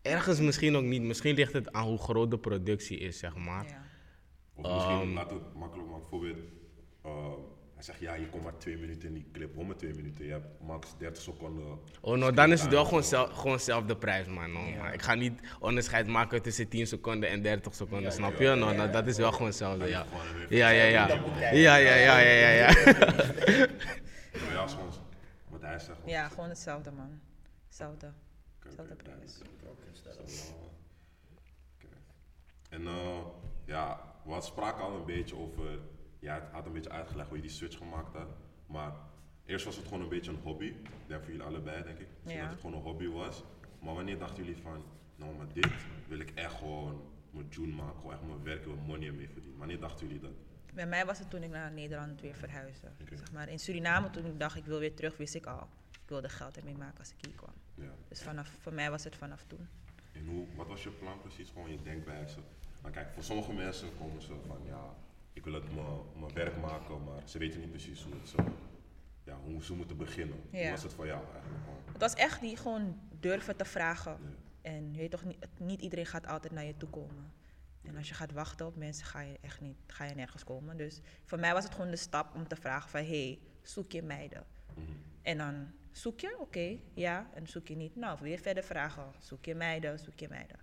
ergens misschien ook niet. Misschien ligt het aan hoe groot de productie is, zeg maar. Ja. Of misschien, Ehm. laten we het makkelijk maken. Bijvoorbeeld, ehm, hij zegt ja, je komt maar twee minuten in die clip. Maar twee minuten? Je hebt max 30 seconden. Oh, nou, dan is het wel gewoon, zel, gewoon zelfde prijs, man. No, maar Ik ga niet onderscheid maken tussen 10 seconden en 30 seconden, snap je? Nou, nou, dat is wel gewoon hetzelfde, ja. Ja, ja, ja. Ja, ja, ja, ja, ja, ja. Ja, wat hij zegt. ja, gewoon hetzelfde man. Hetzelfde. Oké, Hetzelfde prijs. En eh, ja, we spraken al een beetje over, ja, het had een beetje uitgelegd hoe je die switch gemaakt had. Maar eerst was het gewoon een beetje een hobby. Denk voor jullie allebei, denk ik. Ja. dat het gewoon een hobby was. Maar wanneer dachten jullie van, nou maar dit wil ik echt gewoon mijn tune maken, gewoon echt mijn werk, mijn money ermee verdienen. Wanneer dachten jullie dat? Bij mij was het toen ik naar Nederland weer verhuisde. Zeg maar. In Suriname, toen ik dacht ik wil weer terug, wist ik al. Ik wilde geld ermee maken als ik hier kwam. Ja. Dus vanaf, voor mij was het vanaf toen. En hoe, wat was je plan precies, gewoon je denkwijze? Maar kijk, voor sommige mensen komen ze van, ja, ik wil het mijn- mijn werk maken, maar ze weten niet precies hoe, het zo, ja, hoe ze moeten beginnen. Hoe was het voor jou eigenlijk? Het was echt die gewoon durven te vragen. Ja. En je weet toch, niet, niet iedereen gaat altijd naar je toe komen. En als je gaat wachten op mensen, ga je echt niet, ga je nergens komen. Dus voor mij was het gewoon de stap om te vragen van, hey, zoek je meiden? Mhm. En dan zoek je, oké, ja. En zoek je niet, nou, weer verder vragen. Zoek je meiden, zoek je meiden.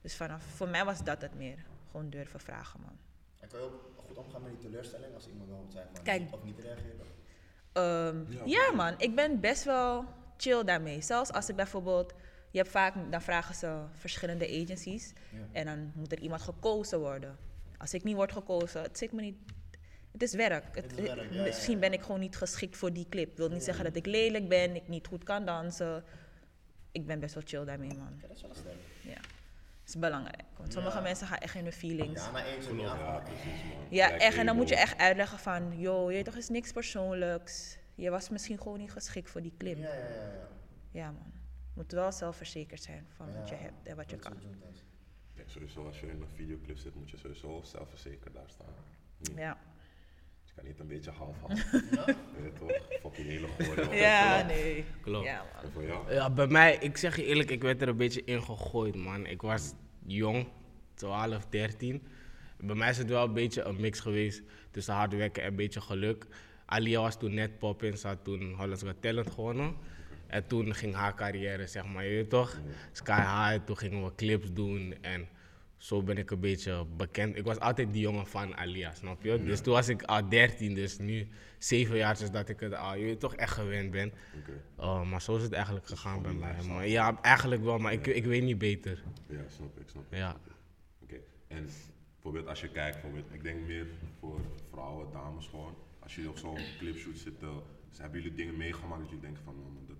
Dus vanaf, voor mij was dat het meer. Gewoon durven vragen, man. En kan je ook goed omgaan met die teleurstelling als iemand dan van Kijk. niet of niet reageren? Ehm, Ja, ja, man, ik ben best wel chill daarmee. Zelfs als ik bijvoorbeeld, je hebt vaak, dan vragen ze verschillende agencies Ja. en dan moet er iemand gekozen worden. Als ik niet word gekozen, het zit me niet. Het is werk. Het, Het is werk, ja, ja, misschien ja. ben ik gewoon niet geschikt voor die clip. Wil niet zeggen dat ik lelijk ben, ik niet goed kan dansen. Ik ben best wel chill daarmee, man. Ja, dat is wel sterk. Ja. Is belangrijk. Want sommige Ja. mensen gaan echt in hun feelings. Ja, na één niet Ja, precies man. Ja, echt. En dan moet je echt uitleggen van, joh, je toch, is niks persoonlijks. Je was misschien gewoon niet geschikt voor die clip. Ja, ja, ja. ja. Ja, man. Je moet wel zelfverzekerd zijn van wat je hebt en wat je kan. Ja, sowieso als je in een videoclip zit, moet je sowieso zelfverzekerd daar staan. Niet- Ja. Je kan niet een beetje half-half. Weet je toch? Fucking hele gooi. Ja, nee. Klopt. Ja, man. En voor jou? Ja, bij mij, ik zeg je eerlijk, ik werd er een beetje in gegooid, man. Ik was jong, 12, 13. Bij mij is het wel een beetje een mix geweest tussen hard werken en een beetje geluk. Alia was toen net pop-in, ze had toen Hollands Got Talent gewonnen. En toen ging haar carrière, zeg maar, je weet toch? Sky High, toen gingen we clips doen en zo ben ik een beetje bekend. Ik was altijd die jongen van Alia, snap je? Dus toen was ik al 13, dus nu zeven jaar dus dat ik het al, je weet toch, echt gewend ben. Oké. Oh, maar zo is het eigenlijk gegaan bij mij. Maar ja, eigenlijk wel, maar ik, ik weet niet beter. Ja, snap ik, snap ik. Ja. Oké, en bijvoorbeeld als je kijkt, bijvoorbeeld, ik denk meer voor vrouwen, dames gewoon. Als jullie op zo'n clipshoot zitten, dus hebben jullie dingen meegemaakt dat jullie denken van, dat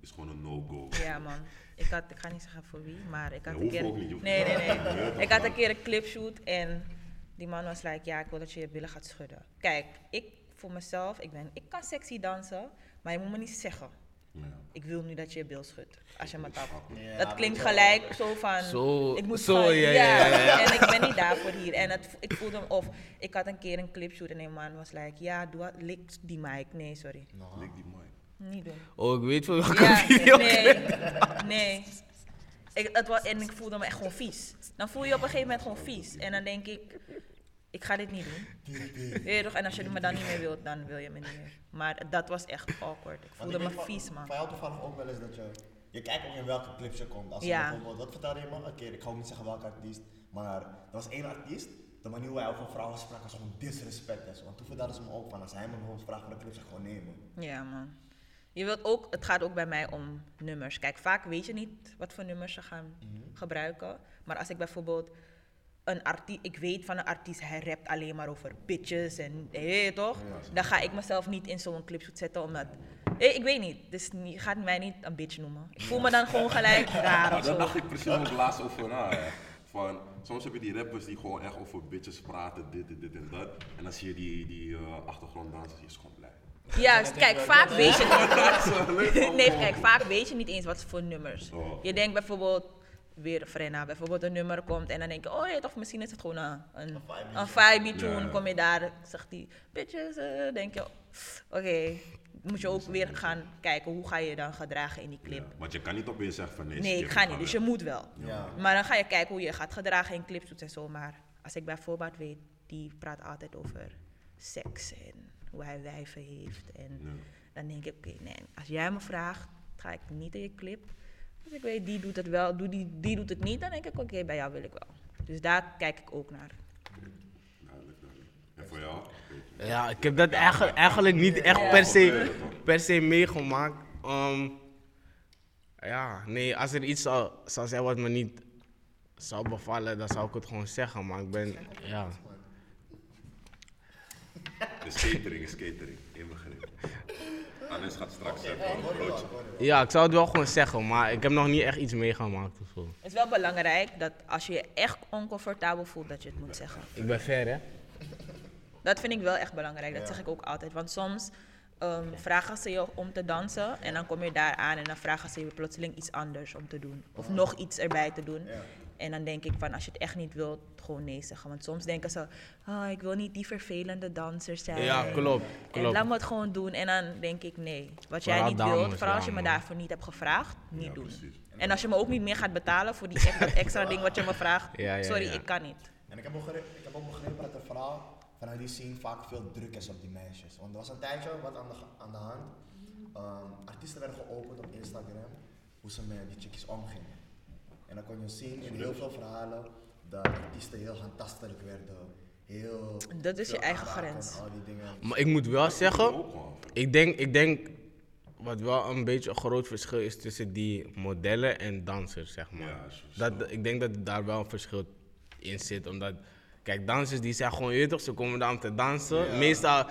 is gewoon een no-go. Ja, man. Ik, had, ik ga niet zeggen voor wie, maar ik had Ja, een keer... ook niet, nee, nee, nee. Ik had een keer een clipshoot en die man was like, ja, ik wil dat je je billen gaat schudden. Kijk, ik voor mezelf, ik, ben, ik kan sexy dansen, maar je moet me niet zeggen. Ja. Ik wil nu dat je je bil schudt, als je me tapt. Ja, Dat klinkt gelijk zo van. Zo- ik moet zo, van- ja, ja, ja, ja. En ik ben niet daarvoor hier. En het, ik voelde hem of ik had een keer een clipshoot en een man was like, ja, doe wat- lik die mic. Nee, sorry, Lik die mic. Niet doen. Oh, ik weet van welke Ja, video. nee, nee. Ik, het was, en ik voelde me echt gewoon vies. Dan voel je je op een gegeven moment gewoon vies. En dan denk ik, ik ga dit niet doen. Je toch? En als je me dan niet meer wilt, dan wil je me niet meer. Maar dat was echt awkward. Ik Want voelde ik me vies, man. Van jou toevallig ook wel eens dat je... Je kijkt ook in welke clips je komt. Als je Ja. bijvoorbeeld, wat vertelde je me een keer? Ik ga ook niet zeggen welke artiest. Maar er was één artiest. De manier hoe hij over vrouwen sprak was gewoon disrespect. en zo. Want toen vertelden ze me ook van, als hij me bijvoorbeeld vraagt voor de clip, zeg gewoon nee man. Ja, man. Je wilt ook, het gaat ook bij mij om nummers. Kijk, vaak weet je niet wat voor nummers ze gaan gebruiken. Maar als ik bijvoorbeeld een artiest, ik weet van een artiest, hij rapt alleen maar over bitches en je weet toch? Dan ga ik mezelf niet in zo'n clipshoot zetten omdat, eh, ik weet niet, dus je gaat mij niet een bitch noemen. Ik voel me dan gewoon gelijk raar of daar dacht ik precies ook laatst over na. hè. Van, soms heb je die rappers die gewoon echt over bitches praten, dit, dit, dit en dat. En dan zie je die, die eh, achtergronddansers, die is gewoon blij. Juist, kijk, vaak weet je niet. Nee, kijk, vaak weet je niet eens wat voor nummers. Oh. Je denkt bijvoorbeeld, weer Frenna, bijvoorbeeld een nummer komt en dan denk je, oh ja, toch misschien is het gewoon een, een, vibe een vibe tune. Ja, ja. Kom je daar, zegt die bitches, eh, denk je, oké, moet je ook weer gaan kijken hoe ga je dan gedragen in die clip. Ja, want je kan niet opeens zeggen van nee, Nee, ik ga niet, dus je moet wel. Ja. Maar dan ga je kijken hoe je gaat gedragen in clipshoots en zo. Maar als ik bijvoorbeeld weet, die praat altijd over seks en hoe hij wijven heeft. En Ja. dan denk ik, oké, nee, als jij me vraagt, ga ik niet in je clip. Als ik weet, die doet het wel, doe die, die doet het niet, dan denk ik, oké, bij jou wil ik wel. Dus daar kijk ik ook naar. En voor jou? Ja, ik heb dat eigenlijk, eigenlijk niet echt per se, per se meegemaakt. Ehm, ja, nee, als er iets zou, zou zijn wat me niet zou bevallen, dan zou ik het gewoon zeggen. Maar ik ben, ja. De skatering is catering, inbegrepen. Anes gaat straks hoor je broodje. Ja, ik zou het wel gewoon zeggen, maar ik heb nog niet echt iets meegemaakt of zo. Het is wel belangrijk dat als je je echt oncomfortabel voelt, dat je het moet zeggen. Ik ben ver, hè? Dat vind ik wel echt belangrijk. Dat zeg ik ook altijd. Want soms ehm, vragen ze je om te dansen en dan kom je daar aan en dan vragen ze je plotseling iets anders om te doen. Of nog iets erbij te doen. Ja. En dan denk ik van als je het echt niet wilt, gewoon nee zeggen. Want soms denken ze, oh, ik wil niet die vervelende danser zijn. Ja, klopt. En klopt. laat me het gewoon doen. En dan denk ik nee. Wat jij niet dames, wilt, vooral als je me man. daarvoor niet hebt gevraagd, niet Ja, doen. precies. En als je me ook niet meer gaat betalen voor die, dat extra ding wat je me vraagt, Ja, ja, sorry, ja. ik kan niet. En ik heb, ook begrepen, ik heb ook begrepen dat er vooral vanuit die scene vaak veel druk is op die meisjes. Want er was een tijdje wat aan de, aan de hand. Ehm, artiesten werden geopend op Instagram hoe ze met die chickies omgingen. En dan kon je zien in heel veel verhalen dat artiesten heel handtastelijk werden. Heel Dat is je eigen grens. en Al die dingen. Maar ik moet wel zeggen, ik denk, ik denk wat wel een beetje een groot verschil is tussen die modellen en dansers, zeg maar. Ja, dat, ik denk dat daar wel een verschil in zit, omdat, kijk, dansers die zijn gewoon, je toch, ze komen daar om te dansen. Ja. Meestal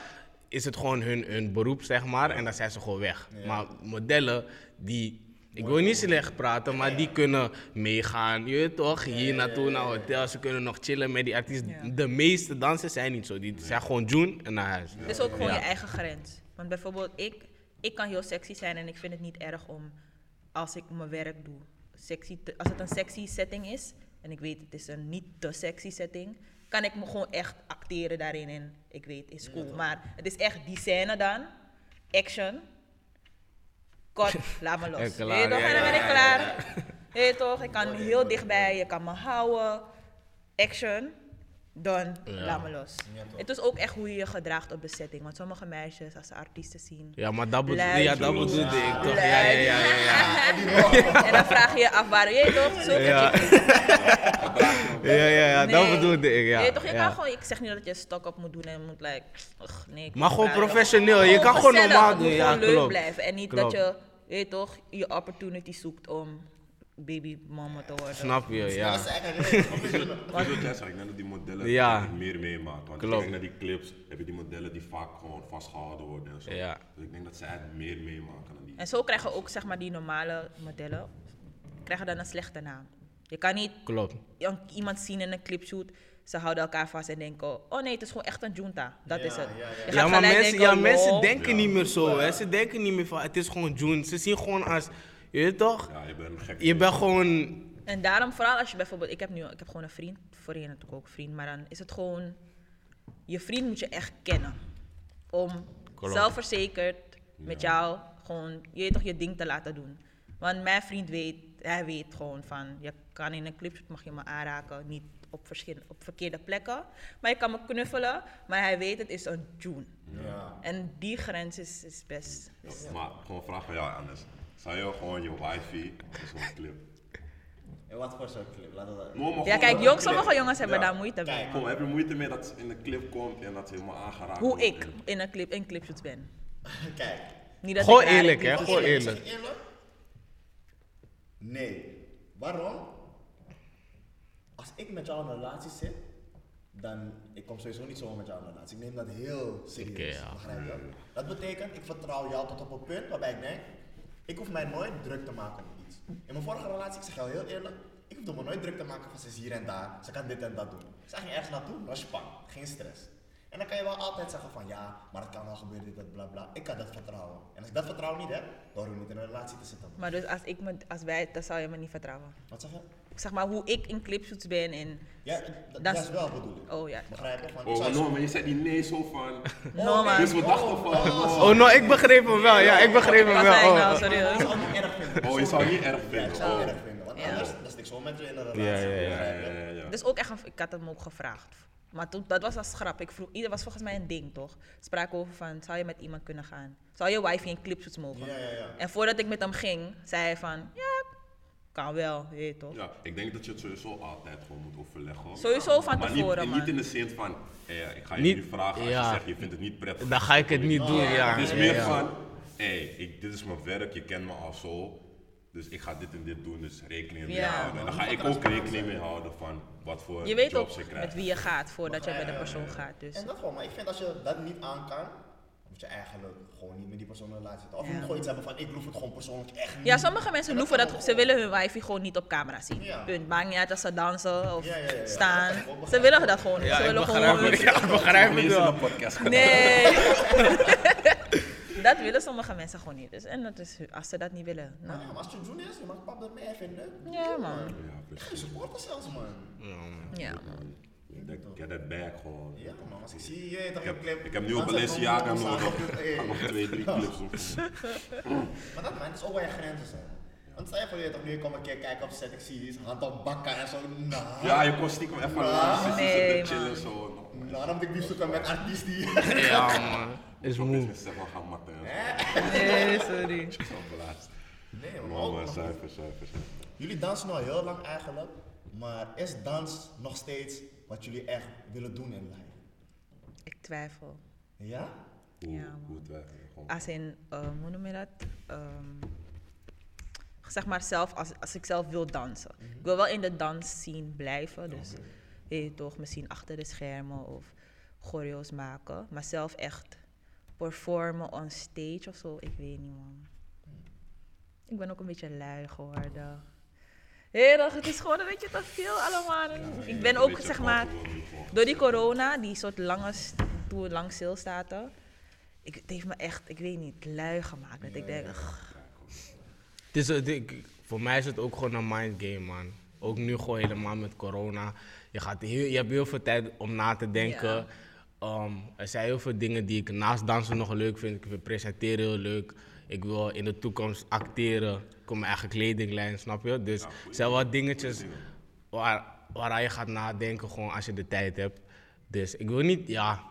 is het gewoon hun, hun beroep, zeg maar, en dan zijn ze gewoon weg. Ja. Maar modellen, die, ik wil niet slecht praten, maar die kunnen meegaan, je weet toch, hier naartoe naar hotel, ze kunnen nog chillen met die artiest. De meeste dansers zijn niet zo, die zijn gewoon doen en naar huis. Het is ook gewoon je eigen grens. Want bijvoorbeeld, ik, ik kan heel sexy zijn en ik vind het niet erg om, als ik mijn werk doe, sexy te- als het een sexy setting is, en ik weet het is een niet te sexy setting, kan ik me gewoon echt acteren daarin en ik weet, is cool. Maar het is echt die scène dan, action, kort, laat me los. Klaar, toch? ja, En dan ben ik klaar. Je toch? Ik kan heel dichtbij, je kan me houden, action, dan Ja. laat me los. Ja. Het is ook echt hoe je je gedraagt op de setting. Want sommige meisjes, als ze artiesten zien. Ja, maar dat, bedo- Luid ja, dat bedoelde ik toch? Ja, ja, ja, ja, ja. en dan vraag je je af waar je toch? Zulke Ja. Ja, ja, ja, dat bedoelde ik, ja. Je, toch, je ja. kan gewoon, ik zeg niet dat je stok op moet doen en moet like, ugh, nee. Maar gewoon professioneel, je kan gewoon normaal doen, moet ja, gewoon leuk klopt. blijven. En niet Klopt. dat je, je weet toch, je opportunity zoekt om babymama te worden. Snap je, ja. Dat is eigenlijk ik denk dat die modellen Ja. meer meemaken. Want Klopt. ik denk naar die clips, heb je die modellen die vaak gewoon vastgehouden worden en zo. Ja. Dus ik denk dat zij het meer meemaken dan die. En zo krijgen ook zeg maar, die normale modellen krijgen dan een slechte naam. Je kan niet Klopt. iemand zien in een clipshoot, ze houden elkaar vast en denken, oh nee, het is gewoon echt een junta. Dat Ja, is het. ja, ja. Ja, maar mensen, denken, ja, mensen denken Ja. niet meer zo, hè. Ze denken niet meer van, het is gewoon June. Ze zien gewoon als, je weet toch? Ja, je bent een gek. Je bent gewoon, En daarom, vooral als je bijvoorbeeld, ik heb nu, ik heb gewoon een vriend, voorheen natuurlijk ook een vriend, maar dan is het gewoon, je vriend moet je echt kennen. Om Klopt. zelfverzekerd met jou gewoon, je weet toch, je ding te laten doen. Want mijn vriend weet, hij weet gewoon van, je kan in een clipshoot mag je me aanraken, niet op, verschillende, op verkeerde plekken. Maar je kan me knuffelen, maar hij weet het is een June. Ja. En die grens is, is best. is- Maar gewoon een vraag van jou, Anders. Zou je gewoon je wifi in zo'n clip? En wat voor soort clip? Laten we dat... No, maar Ja, gewoon kijk, clip- sommige jongens hebben Ja. daar moeite mee. Kijk, Gewoon, heb je moeite mee dat ze in de clip komt en dat ze helemaal aangeraakt Hoe wordt ik en- in een clip, in clipshoots ben. Kijk. Niet dat Gewoon eerlijk, hè, gewoon eerlijk. Eerlijk? Nee. Waarom? Als ik met jou in een relatie zit, dan ik kom sowieso niet zomaar met jou in een relatie. Ik neem dat heel serieus. Oké, ja. Begrijp je? Dat betekent, ik vertrouw jou tot op een punt waarbij ik denk, ik hoef mij nooit druk te maken om iets. In mijn vorige relatie, ik zeg jou heel eerlijk, ik hoefde me nooit druk te maken van ze is hier en daar, ze kan dit en dat doen. Ze ging ergens naartoe, was span, geen stress. En dan kan je wel altijd zeggen van ja, maar het kan wel gebeuren, dit, dat, bla bla. Ik kan dat vertrouwen. En als ik dat vertrouwen niet heb, dan hoor ik niet in een relatie te zitten. Maar dus als, ik me, als wij, dan zou je me niet vertrouwen. Wat zeg je? Zeg maar hoe ik in clipshoots ben en... Ja, Dat dat is- is wel bedoel ik. Oh ja. Begrijp je? Want Oh, no, maar je zei die nee zo van. No man. Dus we dachten van. Oh, Oh, nou, ik begreep hem wel, ja, ik begreep hem wel. Oh, nou, oh. Ik zou niet erg vinden. Oh, je zou niet erg Ja, ik vinden. zou Oh. erg vinden. Want anders stik ik zo met je in een relatie. Ja, ja, ja. begrijp je? Ja, ja, ja. Dus ook echt, een, ik had hem ook gevraagd. Maar toen, dat was als grap. Ik vroeg, ieder was volgens mij een ding, toch? Spraken over van, zou je met iemand kunnen gaan? Zou je wifi in clipshoots mogen? Ja, ja, ja. En voordat ik met hem ging, zei hij van, ja, kan wel, je weet toch? Ja, ik denk dat je het sowieso altijd gewoon moet overleggen. Sowieso van maar tevoren, niet, man. niet in de zin van, eh, ik ga je Niet- nu vragen als ja. je zegt je vindt het niet prettig. Dan ga ik het niet doen, ja. Het is ja, meer ja. van, hé, ik- dit is mijn werk, je kent me al zo. Dus ik ga dit en dit doen, dus rekening mee Ja. houden. En dan ga ik ook rekening mee houden van wat voor Je weet jobs ook met wie je gaat voordat je met een persoon gaat. Dus. En dat gewoon, maar ik vind als je dat niet aan kan, je eigenlijk gewoon niet met die persoon in relatie zitten. Of je Ja. moet gewoon iets hebben van ik hoef het gewoon persoonlijk echt niet. Ja, sommige mensen En loeven dat, ze willen hun wifi gewoon niet op camera zien. Ja. Punt. Maakt niet uit als ze dansen of Ja, ja, ja, ja. staan. Ze willen dat gewoon. Ja, ze ik willen begrijp gewoon. ik begrijp het Niet wel. podcast. Nee. dat willen sommige mensen gewoon niet. Dus, en dat is, als ze dat niet willen. Nou, ja, maar als je doen is, je mag pap dat mee vinden. Ja, man. Ja, supporter zelfs, man. Ja, man. Man. Get that bag gewoon. Ja, man. Als ik zie je, toch Ik heb, een clip. ik heb nu op Balenciaga nodig. Ik ga nog twee, drie clips doen. Maar dat, man, dat is ook waar je grenzen zijn. Want stel je voor je toch nu, ik kom een keer kijken op set, ik zie iets, hand op bakken en zo. Nou, Ja, je kon stiekem even naast zitten, Nee, zitten chillen zo. nou dan moet ik die zoeken met artiesten die. Ja, man. Is moe. met Stefan gaan matten. Nee, sorry. Zo verlaatst. Nee, man. Maar zuiver. Jullie dansen al heel lang eigenlijk, maar is dans nog steeds wat jullie echt willen doen in life? Ik twijfel. Ja? Hoe, Ja, hoe twijfel je gewoon? Als in, ehm, hoe noem je dat? Ehm, zeg maar zelf, als, als ik zelf wil dansen. Ik wil wel in de dans zien blijven. Dus weet je toch, misschien achter de schermen of choreo's maken. Maar zelf echt performen on stage of zo, ik weet niet man. Ik ben ook een beetje lui geworden. Heerlijk, het is gewoon een beetje te veel allemaal. Ik ben ook, zeg maar, door die corona, die soort lange, toen lang stilstaten. Ik, het heeft me echt, ik weet niet, lui gemaakt. Dat ik denk, ugh, Het is, het- ik- voor mij is het ook gewoon een mind game, man. Ook nu gewoon helemaal met corona. Je, gaat heel, je hebt heel veel tijd om na te denken. Ja. Ehm, er zijn heel veel dingen die ik naast dansen nog leuk vind. Ik vind presenteren heel leuk. Ik wil in de toekomst acteren. Ik kom mijn eigen kledinglijn, snap je? Dus er zijn wat dingetjes waar, waaraan je gaat nadenken gewoon als je de tijd hebt. Dus ik wil niet, ja,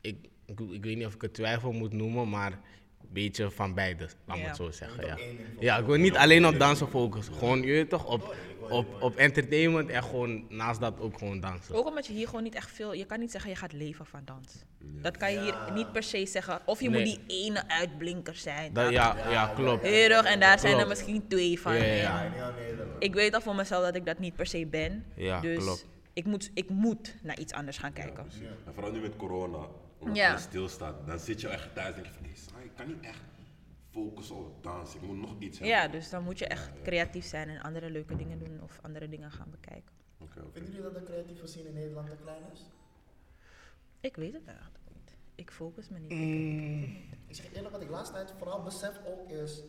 ik, ik, ik weet niet of ik het twijfel moet noemen, maar beetje van beide, laat me Ja. het zo zeggen. Ja. ja, ik wil niet alleen op dansen focussen. Gewoon, je weet toch, op, op, op entertainment en gewoon naast dat ook gewoon dansen. ook omdat je hier gewoon niet echt veel, je kan niet zeggen je gaat leven van dans. Dat kan je hier niet per se zeggen. Of je Nee. moet die ene uitblinker zijn. Dat, ja, ja, klopt. Heel erg, en daar zijn er misschien twee van. Ja. Ik weet al voor mezelf dat ik dat niet per se ben. Ja, dus klopt. Ik, moet, ik moet naar iets anders gaan kijken. En vooral nu met corona, omdat Ja. alles stilstaat, dan zit je echt thuis en denk je van, hey, ik kan niet echt focussen op dansen, ik moet nog iets hebben. Ja, dus dan moet je echt creatief zijn en andere leuke dingen doen of andere dingen gaan bekijken. Oké, oké. Vinden jullie dat de creatieve scene in Nederland te klein is? Ik weet het eigenlijk niet. Ik focus me niet. Ik zeg je eerlijk, wat ik laatst tijd vooral besef ook is,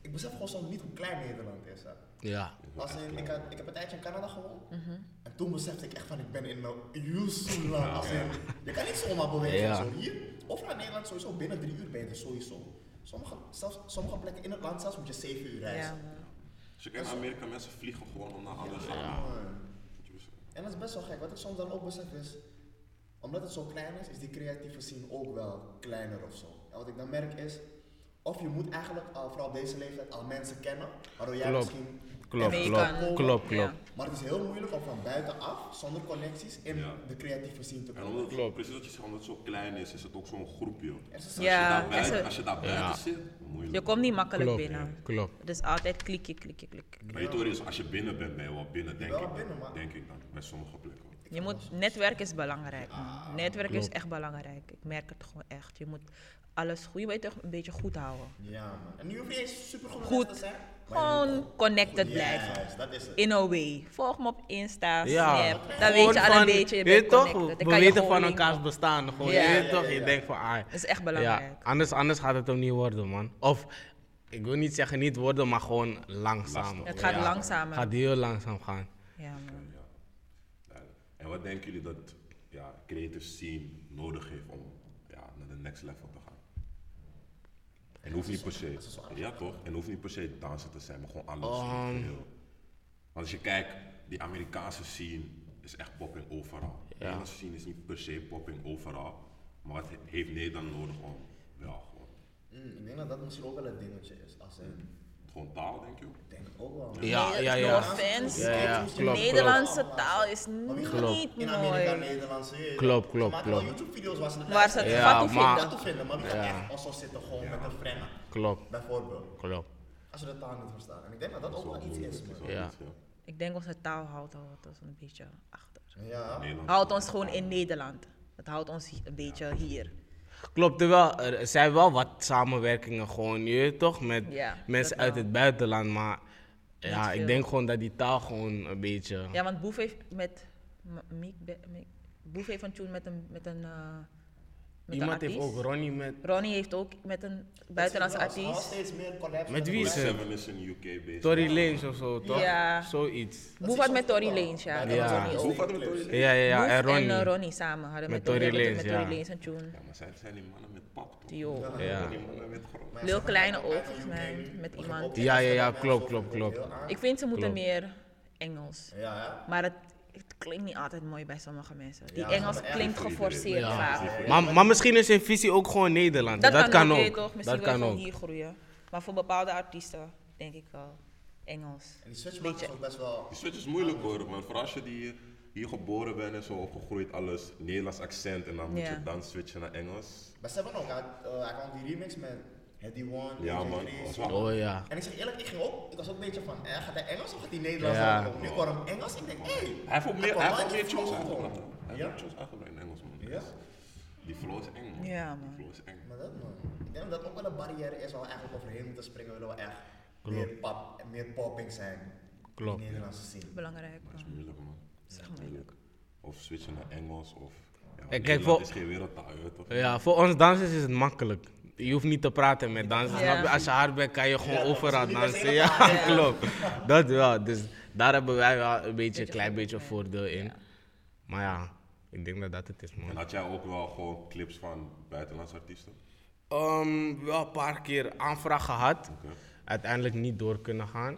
ik besef gewoon soms niet hoe klein Nederland is. Hè. Ja, Als in, ik, had- ik heb een tijdje in Canada gewoond. Mhm. En toen besefte ik echt van, ik ben in een Yusulan. Als in, je kan niet zomaar bewegen. Ja. Zo hier, overal in Nederland sowieso, binnen drie uur ben je er sowieso. Sommige, zelfs, sommige plekken in het land zelfs moet je zeven uur Ja, reizen. Dus je kijkt naar Amerika, mensen vliegen gewoon om naar andere Ja, landen. En dat is best wel gek. Wat ik soms dan ook besef is, omdat het zo klein is, is die creatieve scene ook wel kleiner of zo. En wat ik dan merk is, of je moet eigenlijk al vooral op deze leeftijd al mensen kennen, waardoor jij Klopt. misschien klopt, klopt, kan- klopt, Ja. klopt. Maar het is heel moeilijk om van buitenaf, zonder connecties, in Ja. de creatieve scene te En komen. omdat, Klopt. precies wat je zegt, omdat het zo klein is, is het ook zo'n groepje. Als je daar en als je daar buiten Ja. zit, moeilijk. Je komt niet makkelijk Klopt, binnen. klopt. Het is altijd klikje, klikje, klikje. Maar je is, als je binnen bent, ben je wel binnen, denk wel ik. binnen, maar- Denk ik dan, bij sommige plekken. Je moet, netwerk is belangrijk. Man. Netwerk is echt belangrijk. Ik merk het gewoon echt. Je moet alles goed, je weet toch, een beetje goed houden. Ja, man. En nu hoef je eens super goed, Goed. te zijn. Gewoon connected goed- blijven. Dat is het. In a way. Volg me op Insta, Ja, Snap. Dan gewoon weet je al van- een beetje, je weet bent toch, connected. Dan we kan weten van elkaars bestaan. Gewoon, Ja. je weet Ja, toch, ja, je denkt van, ah, Dat is echt ja, belangrijk. anders, anders gaat het hem niet worden, man. Of, ik wil niet zeggen niet worden, maar gewoon langzaam. Het gaat Ja. langzamer. Het gaat heel langzaam gaan. Ja, man. En wat denken jullie dat ja, creative scene nodig heeft om ja, naar de next level? En hoeft niet per se, ja toch? En hoeft niet per se dansen te zijn, maar gewoon alles. Um. Want als je kijkt, die Amerikaanse scene is echt popping overal. De. Nederlandse scene is niet per se popping overal, maar wat he- heeft Nederland nodig om, ja, gewoon, Mm, ik denk dat dat misschien ook wel een dingetje is. Als in, gewoon taal, denk je? ik denk het ook wel. Ja, Nee, ja, no ja. offense. Ja, ja, De klopt, Nederlandse klopt. taal is niet In Amerika, mooi. Nederlands. Klopt, klopt, klopt. YouTube-video's waar ze het Waar ze het Ja, vinden. vinden, maar wie gaat Ja. echt also zitten gewoon met een frenna, Klopt, bijvoorbeeld. klopt. Als je de taal niet verstaat. En ik denk dat dat ook wel iets is, Ja. Ik denk onze taal houdt ons een beetje achter. Ja. Houdt ons gewoon in Nederland. Het houdt ons een beetje hier. Klopt, terwijl er zijn wel wat samenwerkingen gewoon, je toch, met Ja, mensen uit wel. het buitenland. Maar ja, ik denk gewoon dat die taal gewoon een beetje... Ja, want Boef heeft met... Miek Miek- Boef heeft een tune met een, met een, eh, met een Iemand heeft ook Ronnie met... Ronnie heeft ook met een buitenlandse artiest. steeds meer collabs Met wie is het? Seven is in UK bezig. Tory Lanez of zo, toch? Ja. Zoiets. Boef had met Tory Lanez, ja. Ja. Boef had met Tory Lanez? Ja, ja, ja. En Ronnie. en Ronnie samen hadden Met Tory Lanez, met ja. Tory Lanez een tune. Ja, maar zij zijn die mannen met pap toch? Die ook. Ja. Heel ze kleine ook, volgens mij, met iemand. Ja, ja, ja, klopt, klopt, klopt. Ik vind ze moeten meer Engels. Ja, ja. Maar het, het klinkt niet altijd mooi bij sommige mensen. Die Ja, ze Engels hebben klinkt geforceerd Ja. vaak. Maar, maar misschien is zijn visie ook gewoon Nederland. Dat, Dat, kan, ook, ook. toch? Misschien Dat wil kan je ook. gewoon hier groeien. Maar voor bepaalde artiesten denk ik wel Engels. En die switch is ook best wel... Die switch is moeilijk hoor, man. Vooral als je die hier geboren bent en zo opgegroeid, alles Nederlands accent en dan moet Ja. je dan switchen naar Engels. Maar Seven ook, hij, uh, hij kwam die remix met Heady One, Ja, man. Oh ja. En ik zeg eerlijk, ik ging ook, ik was ook een beetje van, eh, gaat hij Engels of gaat hij Nederlands Ja. Nu hoor hem Engels, ik denk, hé. Hey, Hij heeft ook meer, hij heeft meer tunes uitgebracht. Hij heeft Ja? meer tunes uitgebracht in Engels, man. Ja? Die flow is eng, man. Ja, man. Die flow is eng. Maar dat man. Ik denk dat dat ook wel een barrière is waar we eigenlijk overheen moeten springen, willen we echt meer, pop, meer popping zijn. Klopt. In de Nederlandse scene. Belangrijk. Dat is man. moeilijk, man. Dat is echt moeilijk. Of switchen naar Engels of... Ja, kijk, voor- is geen wereldtaal, toch? Ja, voor ons dansers is het makkelijk. Je hoeft niet te praten met dansers. Ja. snap je? Als je hard bent, kan je gewoon Ja, overal dansen. Ja, klopt. Dat wel. Dus daar hebben wij wel een beetje, klein beetje voordeel, in. Ja. Maar ja, ik denk dat dat het is, En man. had jij ook wel gewoon clips van buitenlandse artiesten? Ehm, wel een paar keer aanvraag gehad. Uiteindelijk niet door kunnen gaan.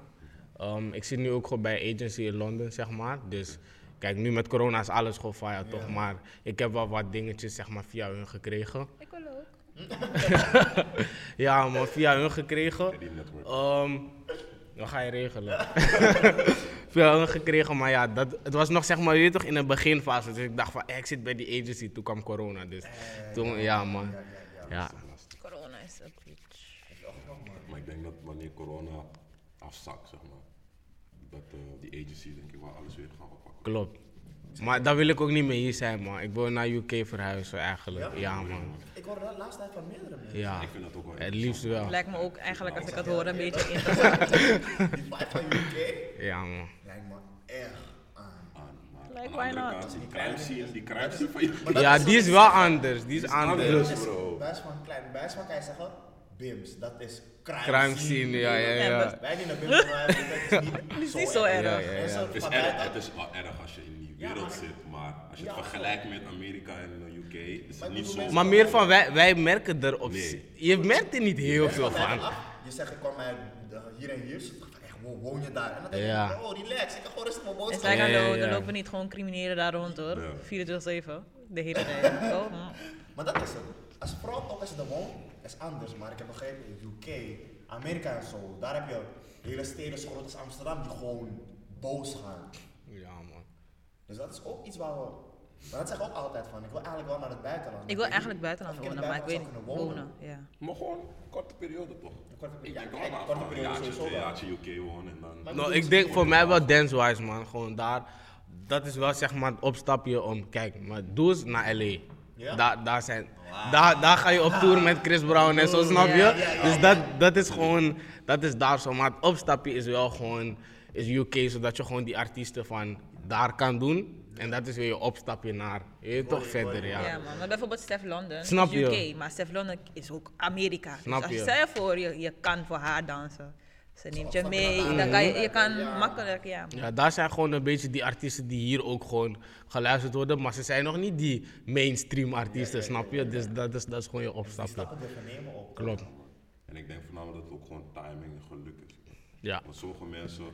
Ehm, ik zit nu ook gewoon bij agency in Londen, zeg maar. Dus kijk, nu met corona is alles gewoon via, toch? Maar ik heb wel wat dingetjes, zeg maar, via hun gekregen. Ik. Ja, man, via hun gekregen. Ehm dat ga je regelen. Veel hun gekregen, maar ja, dat, het was nog zeg maar weer toch in de beginfase. Dus ik dacht van, eh, ik zit bij die agency, toen kwam corona. Dus toen, ja man. Ja, Corona is een bitch. Maar ik denk dat wanneer corona afzakt, zeg maar, dat eh, die agency denk ik wel alles weer gaan oppakken. klopt. Maar daar wil ik ook niet meer hier zijn, man. Ik wil naar UK verhuizen eigenlijk. Ja, man. Ik hoorde dat laatst tijd van meerdere mensen. Ja, Ik vind dat ook wel het liefst wel. Lijkt me ook eigenlijk, als ik het hoor, een beetje interessant. Die vibe van UK Ja, man. lijkt me echt aan. aan. Maar Like, aan de why not? kant, die crime scene, die scene van je. dat Ja, die is wel anders. Die is anders. Dat bro. best van klein, best van kan je zeggen, BIMS, dat is crime, Crime scene, ja, ja, Ja, ja. maar- Wij die naar BIMS gaan, dat is niet, is niet zo erg. Ja, ja, ja. En zo Het is, erg, buiten- het is wel erg als je in wereld maar- zit, maar als je het vergelijkt met Amerika en de UK, is het niet zo. Maar meer van, wij, wij merken er op Nee. Je merkt er niet heel veel Van Je zegt, ik kwam hier en hier, zo, echt, wow, woon je daar? En dan denk Ja. ik, oh relax, ik kan gewoon rustig mijn Het boodschap ja, hallo, ja. er lopen niet gewoon criminelen daar rond hoor. Ja. 24-7, de hele tijd. Oh, mm. Maar dat is het. Als vrouw ook als je er woont, is anders. Maar ik heb begrepen, in UK, Amerika en zo, daar heb je hele steden zo groot als Amsterdam die gewoon boos gaan. Ja, man. Dus dat is ook iets waar we. Maar dat zeg ik ook altijd van. Ik wil eigenlijk wel naar het buitenland. Ik wil eigenlijk buitenland wonen, maar ik weet niet kunnen wonen. Ja. Maar gewoon een korte periode toch? Een korte periode. Ja, maar korte een periode sowieso UK wonen en dan. Nou, ik denk voor mij wel dance-wise, man. Gewoon daar. Dat is wel zeg maar het opstapje om. Kijk, maar doe eens naar LA. Ja? Daar, daar, zijn, daar, daar ga je op tour met Chris Brown en zo, snap je? Ja, ja, ja, dus dat, dat is gewoon, dat is daar zo. Maar het opstapje is wel gewoon, is UK, zodat je gewoon die artiesten van daar kan doen. En dat is weer je opstapje naar, je toch verder, ja. Ja, man. Maar bijvoorbeeld Stef London Snap is je? UK, maar Stef London is ook Amerika. Snap dus als je? stel je voor, je, je kan voor haar dansen. Ze neemt je mee, dan kan je, je kan Ja. makkelijk, ja. Ja, daar zijn gewoon een beetje die artiesten die hier ook gewoon geluisterd worden. Maar ze zijn nog niet die mainstream artiesten, snap je? Dus dat is, dat is gewoon je Die opstapje. stappen durven nemen ook. Klopt. En ik denk voornamelijk dat het ook gewoon timing en geluk is. Ja. Want sommige mensen,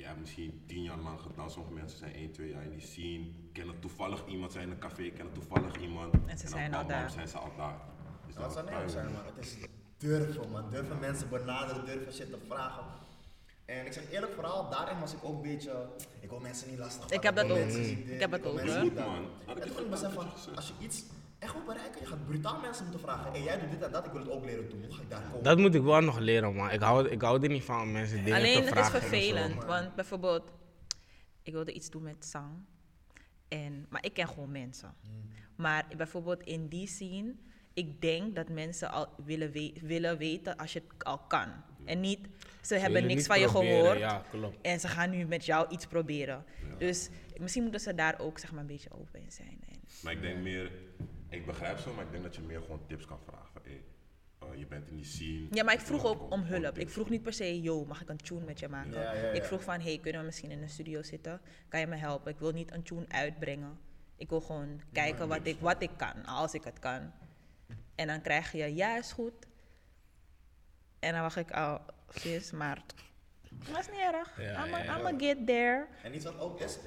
hebt misschien tien jaar lang gedaan, sommige mensen zijn één, twee jaar in die scene, kennen toevallig iemand, zijn in een café, kennen toevallig iemand. En ze dan zijn al daar. zijn ze al daar. Dus Dat zou is nee zijn, man. Het is durven, man. Durven mensen benaderen, durven shit te vragen. En ik zeg eerlijk, vooral daarin was ik ook een beetje. Ik wil mensen niet lastig Ik heb dat ook. Ik heb dat ook, mensen hoor. niet dat. Man, ik het besef van, zegt. als je iets echt wil bereiken, je gaat brutaal mensen moeten vragen. Hé, jij doet dit en dat, ik wil het ook leren doen. Hoe ga ik daar komen? Dat moet ik wel nog leren, man. Ik hou, ik hou er niet van om mensen dingen Alleen te het is vragen. en zo. vervelend, want bijvoorbeeld, ik wilde iets doen met zang. En, maar ik ken gewoon mensen. Hmm. Maar bijvoorbeeld in die scene ik denk dat mensen al willen, we- willen weten als je het al kan. En niet, ze hebben niks van je gehoord Ja, klopt. en ze gaan nu met jou iets proberen. Dus misschien moeten ze daar ook zeg maar, een beetje open in zijn. En, Maar ik denk meer, ik begrijp zo, maar ik denk dat je meer gewoon tips kan vragen. Van, hey, eh, je bent in die scene. ja, maar ik vroeg ook om hulp. Ik vroeg niet per se, yo, mag ik een tune met je maken? Ja, ja, ja. Ik vroeg van, hey, kunnen we misschien in een studio zitten? Kan je me helpen? Ik wil niet een tune uitbrengen. Ik wil gewoon kijken wat ik, wat ik kan, als ik het kan. En dan krijg je, ja, is goed. En dan wacht ik al, sis, maar dat is niet erg. Ja, I'ma, ja, ja. I'ma get there. En iets wat ook is,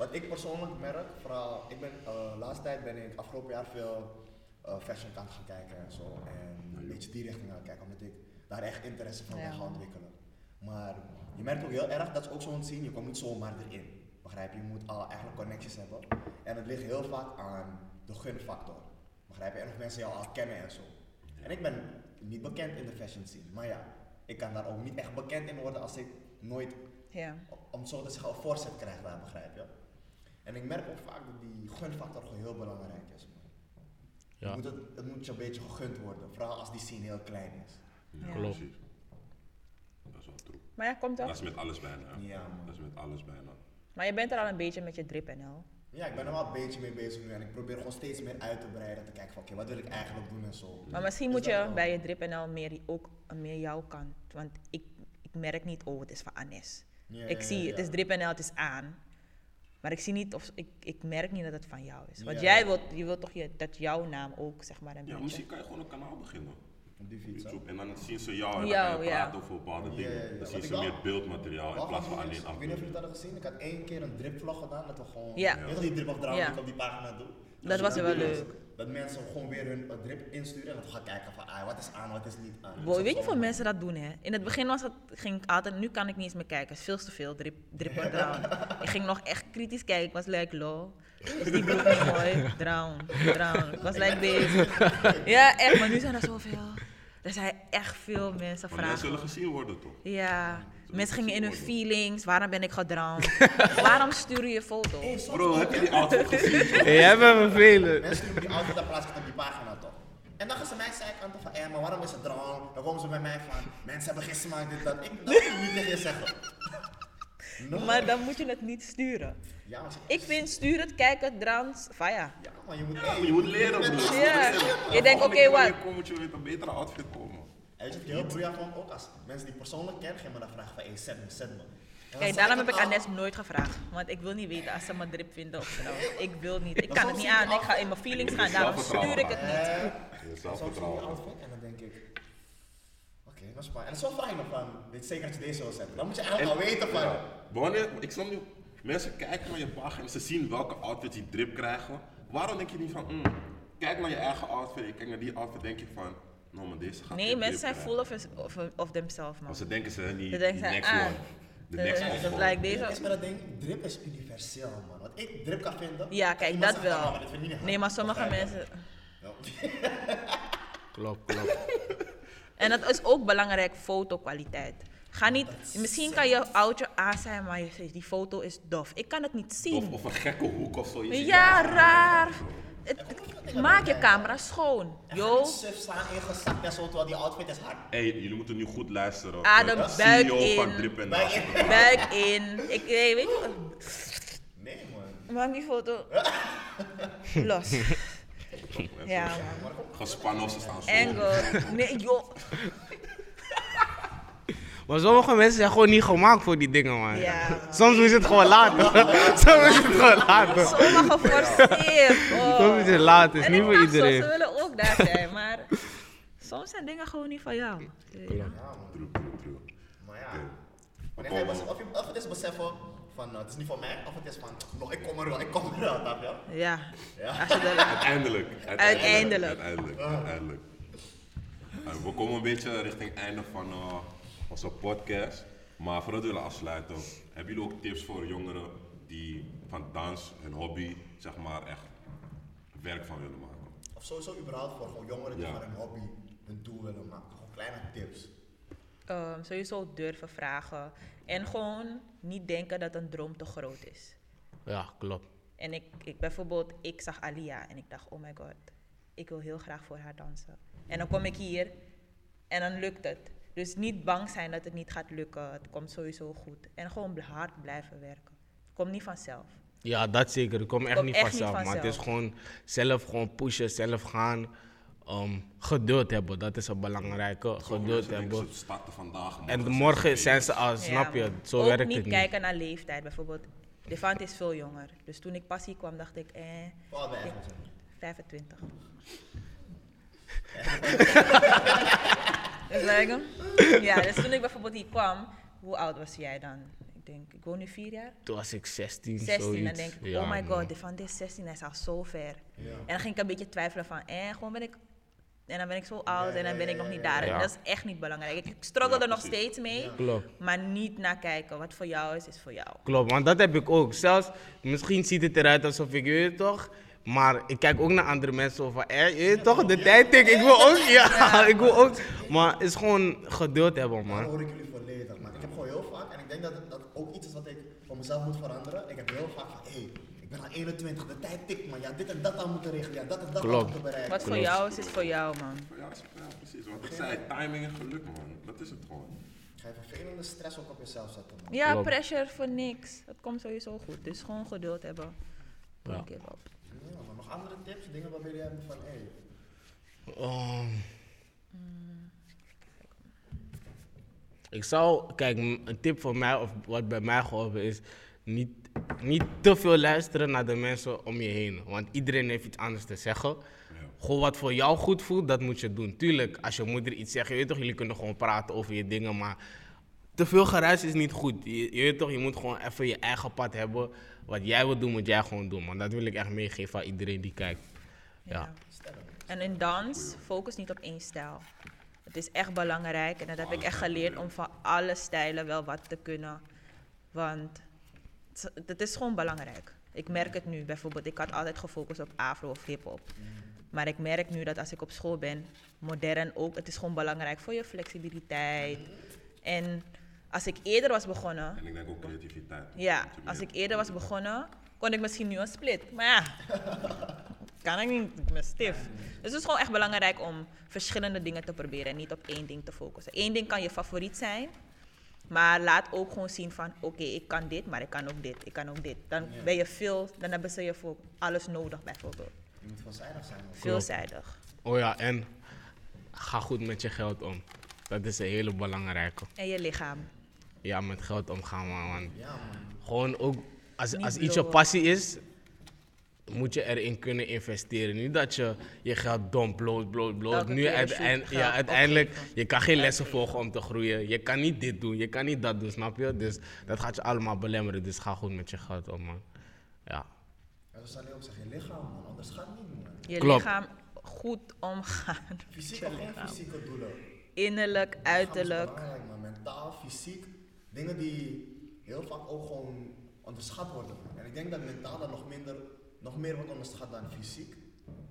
wat ik persoonlijk merk, vooral, ik ben, eh laatste tijd ben ik afgelopen jaar veel eh fashion kant gaan kijken en zo. En een beetje die richting gaan kijken, omdat ik daar echt interesse van Ja. ben gaan ontwikkelen. Maar je merkt ook heel erg, dat is ook zo'n zien, je komt niet zomaar erin. Begrijp je? Je moet al eigenlijk connecties hebben. En het ligt heel vaak aan de gunfactor. Begrijp je? En of mensen jou al kennen en zo. En ik ben niet bekend in de fashion scene. Maar ja, ik kan daar ook niet echt bekend in worden als ik nooit Ja. om het zo te zeggen, een voorzet krijgt daar, begrijp je? En ik merk ook vaak dat die gunfactor gewoon heel belangrijk is. Man. Ja. Je moet het, het moet je een beetje gegund worden, vooral als die scene heel klein is. Ja, Ja. Klopt. precies. Dat is wel true. Maar ja, komt Dat toch? is met alles bijna. Ja, man. Dat is met alles bijna. Maar je bent er al een beetje met je drip NL. Ja, ik ben er wel een beetje mee bezig nu en ik probeer gewoon steeds meer uit te breiden, te kijken van oké, wat wil ik eigenlijk doen en zo. Maar misschien Is moet dat je wel? bij je drip NL meer, ook meer jouw kant. Want ik, ik merk niet, oh, het is van Anes. Ja, ik ja, zie, ja, het is drip NL, het is aan. Maar ik zie niet of ik, ik merk niet dat het van jou is. Want Ja, jij wilt, je wilt toch je, dat jouw naam ook zeg maar een Ja, beetje. misschien kan je gewoon een kanaal beginnen. Op die fiets? YouTube. En dan zien ze jou en dan kan je praten over bepaalde dingen. Dan zien ze meer beeldmateriaal in plaats van alleen Ik weet niet of jullie dat hadden gezien, ik had één keer een dripvlog gedaan, dat we gewoon, Ja. je weet toch die drip die ik op die pagina doe? Dat was dan wel dat- leuk. Dat mensen gewoon weer hun drip insturen en dat we gaan kijken van ah, wat is aan, wat is niet aan. Weet je dat hoeveel mensen dat doen, hè? In het begin was het, ging ik altijd, nu kan ik niet eens meer kijken. Het is veel te veel, drip, drip en drown. ik ging nog echt kritisch kijken. Ik was like, lol, is die broek niet mooi? Drown, drown. Ik was like bezig. Ja, echt, maar nu zijn er zoveel. Er zijn echt veel mensen Maar mensen zullen vragen. gezien worden toch? Ja, mensen gingen in hun feelings. Waarom ben ik gedrowned? Waarom stuur je je foto? Hey, Bro, heb je die outfit gezien? Hey, jij bent vervelend. Mensen sturen me die auto, dan plaats ik op die pagina toch. En dan gaan ze mij zijkanten van, eh, maar waarom is het droom? Dan komen ze bij mij van, mensen hebben geen smaak, dit, dat. Ik dat wil ik niet tegen je zeggen. No. Maar dan moet je het niet sturen. Ja, maar, Ik vind stuur het, kijk het, drowned, van ja. ja, maar je moet, Ja, maar je moet leren, bro. Ja. Je denkt, oké, wat? Je moet je met een betere outfit komen. En weet je wat ik heel broeia vond? Ook als mensen die ik persoonlijk ken, gaan me dan vragen van, hey, zet me, zet me. Kijk, daarom heb ik. Anes nooit gevraagd. Want ik wil niet weten als ze me drip vinden of zo. Ik wil niet. Ik kan het niet aan. Ik ga in mijn feelings gaan. Daarom stuur ik het niet. Eh, zelfvertrouwen. die outfit en dan denk ik, oké, dat is fijn. En dat is wel fijn van, weet zeker dat je deze wil zetten. Dan moet je eigenlijk al weten van, wanneer, ik snap niet, mensen kijken naar je pagina en ze zien welke outfit die drip krijgen. Waarom denk je niet van, mm, kijk naar je eigen outfit, je kijkt naar die outfit, denk je van, nou maar deze gaat Nee, mensen zijn full of, of, of themselves, man. Maar ze denken ze, die, Ze die denken ze, next ah, one. De next one. dat lijkt deze. is met dat ding, drip is universeel man. Wat ik drip kan vinden. Ja, kijk, dat wel. "Oh, maar dit vind ik niet Nee, maar hard." sommige mensen. Ja. Klopt, klopt. En dat is ook belangrijk, fotokwaliteit. Ga niet, misschien kan je oudje aan zijn, maar die foto is dof. Ik kan het niet zien. Of, of een gekke hoek of zo. je Ja, daar. Het- maak je camera schoon. Niet suf staan ingezakt en zo, terwijl die outfit is hard. Hey, jullie moeten nu goed luisteren. Adem, De buik CEO van in. Drip en Buik in. buik in. Ik nee, weet je, Nee man. maak die foto los. Ja, man. Gespannen of ze staan zo. Angle. Nee, joh. Maar sommige mensen zijn gewoon niet gemaakt voor die dingen, man. Ja, man. Soms is het gewoon later. Soms is het gewoon later. Sommigen geforceerd. Oh. Soms is het laat, het is En niet voor iedereen. Ze willen ook daar zijn, maar soms zijn dingen gewoon niet van jou. ja man. True, true, true. Maar ja. Oké. Wanneer ga je bes- of, je, of het is beseffen van, uh, het is niet voor mij, of het is van, nog, ik kom er wel, ik kom er wel, snap je? Ja. Ja. Uiteindelijk. Uiteindelijk. Uiteindelijk. uiteindelijk. Uh, we komen een beetje richting het einde van uh, onze podcast. Maar voordat we willen afsluiten, hebben jullie ook tips voor jongeren die van dans, hun hobby, zeg maar echt werk van willen maken? Of sowieso überhaupt voor gewoon jongeren die Ja. van hun hobby hun doel willen maken. Gewoon kleine tips. Ehm, sowieso durven vragen. En gewoon niet denken dat een droom te groot is. Ja, klopt. En ik, ik bijvoorbeeld, ik zag Alia en ik dacht, oh my god. ik wil heel graag voor haar dansen. En dan kom ik hier en dan lukt het. Dus niet bang zijn dat het niet gaat lukken. Het komt sowieso goed. En gewoon hard blijven werken. Het komt niet vanzelf. Ja, dat zeker. Dat komt echt, Komt niet, echt niet vanzelf, Maar het is gewoon zelf gewoon pushen, zelf gaan. Ehm, geduld hebben, dat is een belangrijke. Geduld hebben. Ze starten vandaag. En morgen zijn ze al, snap je? Zo Ook werkt niet het niet. kijken naar leeftijd. Bijvoorbeeld, Devant is veel jonger. Dus toen ik passie kwam, dacht ik, eh, Hoe oud ben je eigenlijk? 25. Dus like, ja, dus toen ik bijvoorbeeld hier kwam, hoe oud was jij dan? Ik denk, ik woon nu vier jaar. Toen was ik 16, 16, zoiets. dan denk ik, Ja, oh my man. god, Devant is 16, hij is al zo ver. Ja. En dan ging ik een beetje twijfelen van, eh, gewoon ben ik... En dan ben ik zo oud Ja, en dan ben ik nog niet daar. En dat is echt niet belangrijk. Ik, struggle Ja, er nog steeds mee, Klopt. maar niet naar kijken. Wat voor jou is, is voor jou. Klopt, want dat heb ik ook. Zelfs, misschien ziet het eruit alsof ik, je weet toch, maar ik kijk ook naar andere mensen van, eh, toch, de tijd tik, ik wil ook, ja, ik wil ook. Maar het is gewoon geduld hebben, Dan man. hoor ik jullie volledig. Maar ik heb gewoon heel vaak, en ik denk dat dat ook iets is wat ik voor mezelf moet veranderen. Ik heb heel vaak van, hé, hey, ik ben al 21, de tijd tikt man. Ja, dit en dat aan moeten regelen. Ja, dat en dat aan Klopt. moeten bereiken. Wat voor Klopt. jou is, is voor jou, man. Ja, ja, precies. Wat ik zei, timing en geluk, man. Dat is het gewoon. Ga je vervelende stress ook op jezelf zetten man. Ja, Klopt. pressure voor niks. Het komt sowieso goed. Dus gewoon geduld hebben. Ja. Don't give up. Ja, maar nog andere tips, dingen waarbij jullie hebben van, hé, hey, ik zou, kijk, een tip voor mij, of wat bij mij geholpen is, niet, niet te veel luisteren naar de mensen om je heen. Want iedereen heeft iets anders te zeggen. Gewoon wat voor jou goed voelt, dat moet je doen. Tuurlijk, als je moeder iets zegt, je weet toch, jullie kunnen gewoon praten over je dingen, maar te veel geruis is niet goed. Je, je weet toch, je moet gewoon even je eigen pad hebben. Wat jij wil doen, moet jij gewoon doen. Man. Dat wil ik echt meegeven aan iedereen die kijkt. Ja. En in dans, focus niet op één stijl. Het is echt belangrijk en dat heb ik echt geleerd om van alle stijlen wel wat te kunnen. Want het is gewoon belangrijk. Ik merk het nu bijvoorbeeld, ik had altijd gefocust op afro of hip-hop. Maar ik merk nu dat als ik op school ben, modern ook, het is gewoon belangrijk voor je flexibiliteit. En als ik eerder was begonnen, En ik denk ook creativiteit. ja, als ik eerder was begonnen, kon ik misschien nu een split. Maar ja, kan ik niet, ik ben stif. Dus het is gewoon echt belangrijk om verschillende dingen te proberen en niet op één ding te focussen. Eén ding kan je favoriet zijn, maar laat ook gewoon zien van, oké, ik kan dit, maar ik kan ook dit, ik kan ook dit. Dan Ja. ben je veel, dan hebben ze je voor alles nodig bijvoorbeeld. je moet veelzijdig zijn. Veelzijdig. Oh ja, en ga goed met je geld om. Dat is een hele belangrijke. En je lichaam. Ja, met geld omgaan, man. want Ja man. Gewoon ook, als, als iets je passie is, moet je erin kunnen investeren. Niet dat je je geld dom bloot, bloot, bloot. Nu uiteindelijk, ja, uiteindelijk, je kan geen lessen volgen om te groeien. Je kan niet dit doen, je kan niet dat doen, snap je? Dus dat gaat je allemaal belemmeren. Dus ga goed met je geld om, man. Ja. En dat zal je ook zeggen, je lichaam man, anders gaat het niet man. Je Klopt. lichaam goed omgaan. Fysiek met of je geen lichaam. fysieke doelen. Innerlijk, is uiterlijk. mentaal, fysiek, dingen die heel vaak ook gewoon onderschat worden. En ik denk dat mentaal dan nog minder, nog meer wordt onderschat dan fysiek.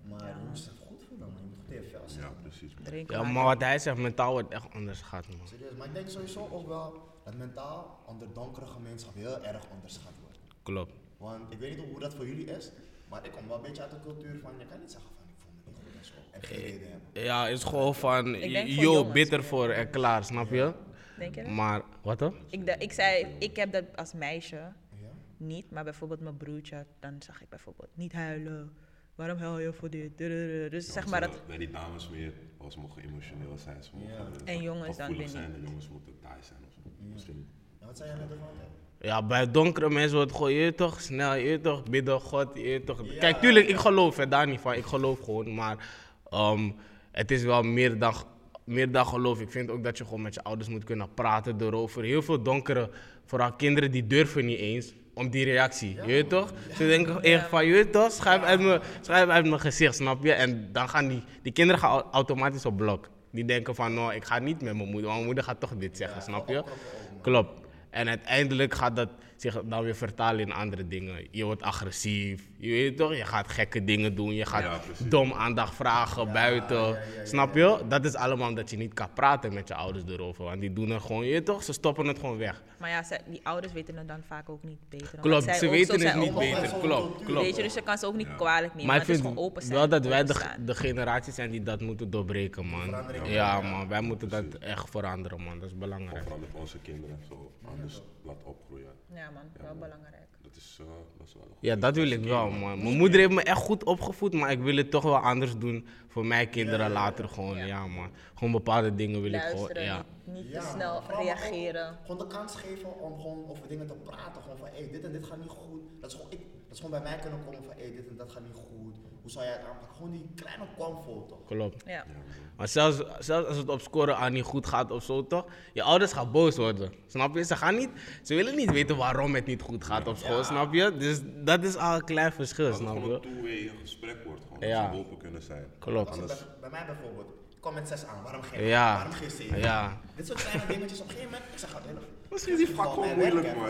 Maar je moet je goed voelen, man. Je moet goed in je vel zitten. Ja, precies. Ja, maar wat hij zegt, mentaal wordt echt onderschat, man. Serieus, maar ik denk sowieso ook wel dat mentaal onder donkere gemeenschap heel erg onderschat wordt. Klopt. Want ik weet niet hoe dat voor jullie is, maar ik kom wel een beetje uit de cultuur van, je kan niet zeggen van ik voel me niet goed en zo. En geen reden hebben. Ja, het is gewoon van, voor yo, bitter voor en klaar, snap je? Denk je dat? Maar, wat dan? Ik, ik zei, ik heb dat als meisje Ja? niet, maar bijvoorbeeld mijn broertje, dan zag ik bijvoorbeeld niet huilen. Waarom huil je voor dit? Dus zeg maar dat. Bij die dames meer, als ze mogen emotioneel zijn. Ze mogen Ja. En jongens dan weer zijn. niet. En jongens moeten taai zijn of zo. Misschien. Ja, wat zei jij net ervan? Ja, bij donkere mensen wordt gewoon, je toch, snel, je toch, bidden, God, je toch. Ja. Kijk, tuurlijk, ik geloof er daar niet van, ik geloof gewoon, maar ehm, het is wel meer dan, meer dan geloof. Ik vind ook dat je gewoon met je ouders moet kunnen praten erover. Heel veel donkere, vooral kinderen, die durven niet eens om die reactie, je weet toch? Ze denken echt van, je weet toch, schrijf uit mijn, schrijf uit mijn gezicht, snap je? En dan gaan die, die kinderen gaan au- automatisch op blok. Die denken van, nou, ik ga niet met mijn moeder, want mijn moeder gaat toch dit zeggen, snap je? Klopt. En uiteindelijk gaat dat zich dan weer vertalen in andere dingen. Je wordt agressief, je weet toch? Je gaat gekke dingen doen, je gaat Ja, dom aandacht vragen buiten. Snap je? Dat is allemaal omdat je niet kan praten met je ouders erover. Want die doen er gewoon, je weet toch? Ze stoppen het gewoon weg. Maar ja, die ouders weten het dan vaak ook niet beter. Klopt, zij ze ook weten het niet beter. Klopt, klopt. Weet je, dus je kan ze ook niet kwalijk nemen. Maar ik het is vind gewoon open zijn. wel dat wij de, generatie zijn die dat moeten doorbreken, man. Ja, man. Wij moeten dat echt veranderen, man. Dat is belangrijk. vooral met onze kinderen zo anders opgroeien. Ja man, wel belangrijk. Dat is, eh, dat is wel een Ja, dat wil ik wel, man. Mijn moeder heeft me echt goed opgevoed, maar ik wil het toch wel anders doen voor mijn kinderen later gewoon. Ja, man. Gewoon bepaalde dingen wil ik gewoon, ja. niet, te snel reageren. Gewoon de kans geven om gewoon over dingen te praten. Gewoon van, hé, dit en dit gaat niet goed. Dat is gewoon, ik, dat is gewoon bij mij kunnen komen van, hé, dit en dat gaat niet goed. Hoe zou jij het aanpakken? Gewoon die kleine comfort toch? Klopt. Ja. Maar zelfs, zelfs als het op scoren aan niet goed gaat of zo, toch? Je ouders gaan boos worden. Snap je? Ze gaan niet, ze willen niet weten waarom het niet goed gaat op school, snap je? Dus dat is al een klein verschil, Dat het snap gewoon een je? two-way gesprek wordt. Gewoon Ja. dat ze open kunnen zijn. Klopt. Anders, bij, bij mij bijvoorbeeld, ik kom met 6 aan, waarom geen Ja. Waarom geen 7? Ja. Dit soort kleine dingetjes op een gegeven moment, ik zeg altijd, Misschien is die vak gewoon moeilijk, man.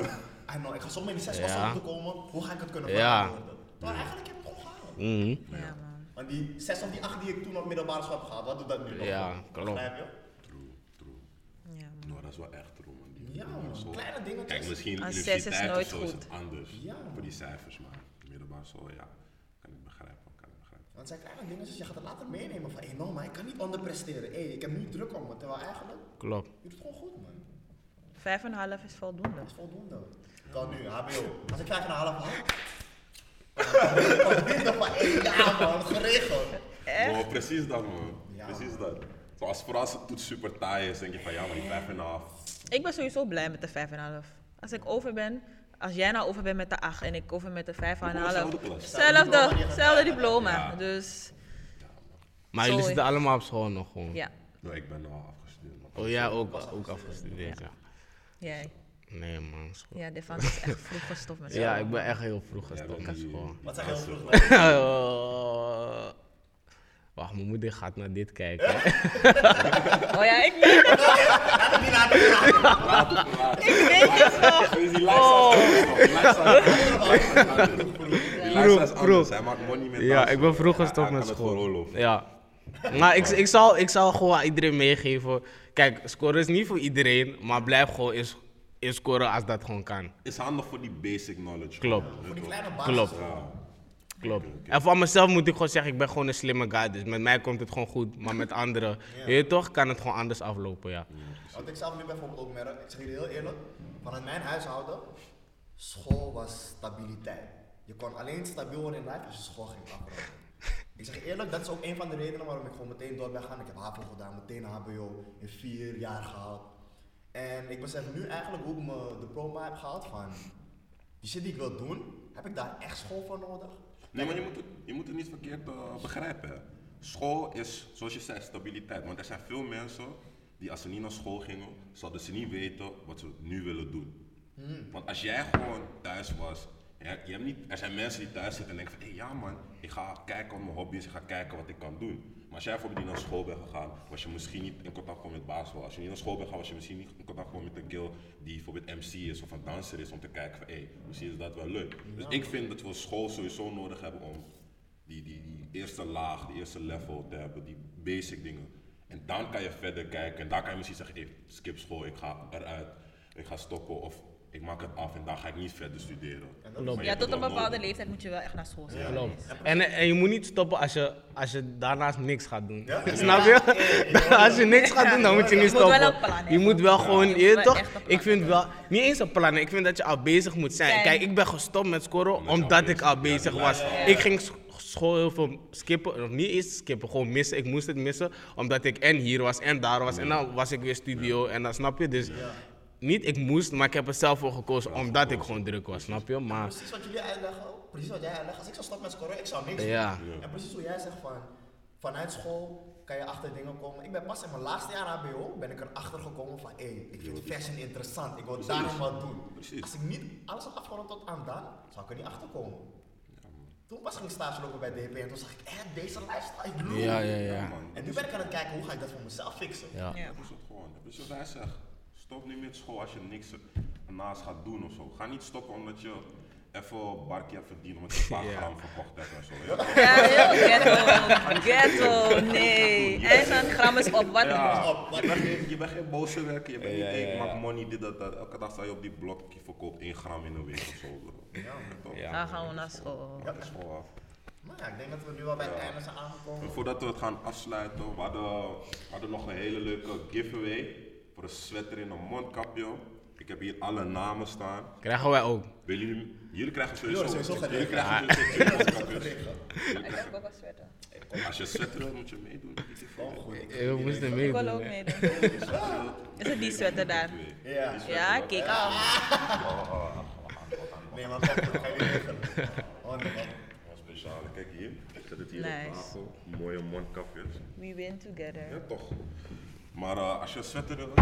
I know, ik ga zo met die 6 Ja. ja. te komen, hoe ga ik het kunnen Ja. verantwoorden? Maar eigenlijk heb ik het gewoon gehaald. Mhm. Ja, man. Want die 6 of die 8 die ik toen op middelbare school heb gehad, wat doet dat nu nog? Ja, klopt. Begrijp je? True, true. Ja, man. Nou, dat is wel echt true, man. Die- Ja, man. school- Kleine dingetjes. Kijk, misschien zes is universiteit of nooit zo is goed. het anders. Ja. Voor die cijfers, maar middelbare school, ja. Kan ik begrijpen, kan ik begrijpen. Want het zijn kleine dingetjes, je gaat het later meenemen van, hé, no, maar ik kan niet onderpresteren. Hé, ik heb nu druk om me, terwijl eigenlijk, Klopt. je doet het gewoon goed, man. Vijf en een half is voldoende. Dat is voldoende. Kan nu, HBO. Als ik 5,5 had, dan dit nog maar één jaar, man, geregeld. Echt? Precies dat, man. Ja. Precies dat. Zoals vooral als het toets super taai is, denk je van ja, maar die vijf en een half. Ik ben sowieso blij met de vijf en een half. Als ik over ben, als jij nou over bent met de 8 en ik over met de vijf en een Gewoon half. dezelfde klas. Hetzelfde, hetzelfde diploma. Ja. Dus Maar jullie zitten allemaal op school nog gewoon. ja, Nou, ik ben al afgestudeerd. man. Oh, jij ook, ook afgestudeerd, ja. jij. Nee, man. school. Ja, Devant is echt vroeg gestopt met school. Ja, ik ben echt heel vroeg gestopt met school. Wat zeg je heel vroeg? Oh. Wacht, mijn moeder gaat naar dit kijken. Oh ja, ik weet het. Ik weet het nog. Dus die is Vroeg. Hij maakt money met Ja, ik ben vroeg gestopt met het school. Ja. Maar ik, ik, zal, ik zal gewoon aan iedereen meegeven. Kijk, scoren is niet voor iedereen, maar blijf gewoon in, in scoren als dat gewoon kan. Is handig voor die basic knowledge. Klopt. Voor die kleine basis. Klopt. Ja. Klopt. En voor mezelf moet ik gewoon zeggen, ik ben gewoon een slimme guy. Dus met mij komt het gewoon goed. Maar met anderen, weet je toch, kan het gewoon anders aflopen, ja. Wat ik zelf nu bijvoorbeeld ook merk, ik zeg jullie heel eerlijk, vanuit mijn huishouden, school was stabiliteit. Je kon alleen stabiel worden in life als je school ging afronden. Ik zeg eerlijk, dat is ook een van de redenen waarom ik gewoon meteen door ben gaan. Ik heb HAVO gedaan, meteen HBO in vier jaar gehaald. En ik besef nu eigenlijk hoe ik mijn diploma heb gehaald van, die shit die ik wil doen, heb ik daar echt school voor nodig? Nee, maar je moet het, je moet het niet verkeerd eh, begrijpen. School is, zoals je zei, stabiliteit. Want er zijn veel mensen die als ze niet naar school gingen, zouden ze niet weten wat ze nu willen doen. Want als jij gewoon thuis was, je, je hebt niet, er zijn mensen die thuis zitten en denken van, hé ja man, ik ga kijken wat mijn hobby is, ik ga kijken wat ik kan doen. Maar als jij bijvoorbeeld niet naar school bent gegaan, was je misschien niet in contact gekomen met basketbal. Als je niet naar school bent gegaan, was je misschien niet in contact gekomen met een girl die bijvoorbeeld MC is of een danser is, om te kijken van, hé, misschien is dat wel leuk. Dus ik vind dat we school sowieso nodig hebben om die, die, die eerste laag, die eerste level te hebben, die basic dingen. En dan kan je verder kijken en dan kan je misschien zeggen, hey, skip school, ik ga eruit, ik ga stoppen of ik maak het af en dan ga ik niet verder studeren. Maar Ja, tot een bepaalde nodig. leeftijd moet je wel echt naar school zijn. Klopt. En, en je moet niet stoppen als je, als je daarnaast niks gaat doen. Ja? Snap je? als je niks gaat doen, dan moet je niet Je moet wel stoppen. een plan je moet wel gewoon, Je wel toch? Ik vind wel, niet eens een plan, ik vind dat je al bezig moet zijn. Zijn. Kijk, ik ben gestopt met scoren Omdat je omdat al ik al bezig- was. ja, ja. Ik ging sch- school heel veel skippen, of niet eens skippen, gewoon missen. Ik moest het missen, omdat ik en hier was en daar was. En dan was ik weer studio en dan snap je. Dus niet ik moest, maar ik heb er zelf voor gekozen omdat ik gewoon druk was, snap je? Maar Precies wat jullie uitleggen, ook. precies wat jij uitlegt. Als ik zou stoppen met scoren, ik zou niks Ja. doen. En precies hoe jij zegt van, vanuit school kan je achter dingen komen. Ik ben pas in mijn laatste jaar HBO, ben ik erachter gekomen van, hé, ik vind fashion interessant, ik wil daarom wat doen. Precies. Als ik niet alles had afgerond tot aan dan, zou ik er niet achter komen. Toen pas ging ik stage lopen bij DP en toen zag ik, hé, deze lifestyle, ik bedoel. ja, ja, ja. man. En nu ben ik aan het kijken, hoe ga ik dat voor mezelf fixen? ja. Ja. Dat is het gewoon. Dat is wat hij zegt. Stop nu met school als je niks, naast gaat doen of zo. Ga niet stoppen omdat je even een barkje hebt verdiend omdat je een paar Ja. gram verkocht hebt en zo. Ja, Ja, heel ghetto. Ghetto, nee. En dan gram is op. Wat? Ja, je bent geen, je bent geen boze werker, je bent Ja, niet, ja, ik ja. maak money, dit, dat, dat. Elke dag sta je op die blok, je verkoopt 1 gram in een week of zo. Bro. Ja. Toch? Ja. Dan gaan we naar school. Dat is gewoon af. Maar ja, ik denk dat we nu al bij het einde zijn aangekomen. En voordat we het gaan afsluiten, we hadden, we hadden nog een hele leuke giveaway voor een sweater in een mondkapje. Ik heb hier alle namen staan. Krijgen wij ook. Willen jullie, jullie krijgen sowieso, Jullie sowieso jullie krijgen sowieso twee mondkapjes. Ik heb ook wel sweater. Als je sweater wil, moet je meedoen. Oh. Eh, We moesten Ik meedoen. wil ook meedoen. Is het die sweater daar? Ja. Ja, kijk. Nee, maar kom, dat ga je regelen. Oh nee, man. Een speciale, kijk hier. Ik zet het hier Nice. op tafel. Mooie mondkapjes. We win together. Ja, toch. Maar eh, als je sweater wil,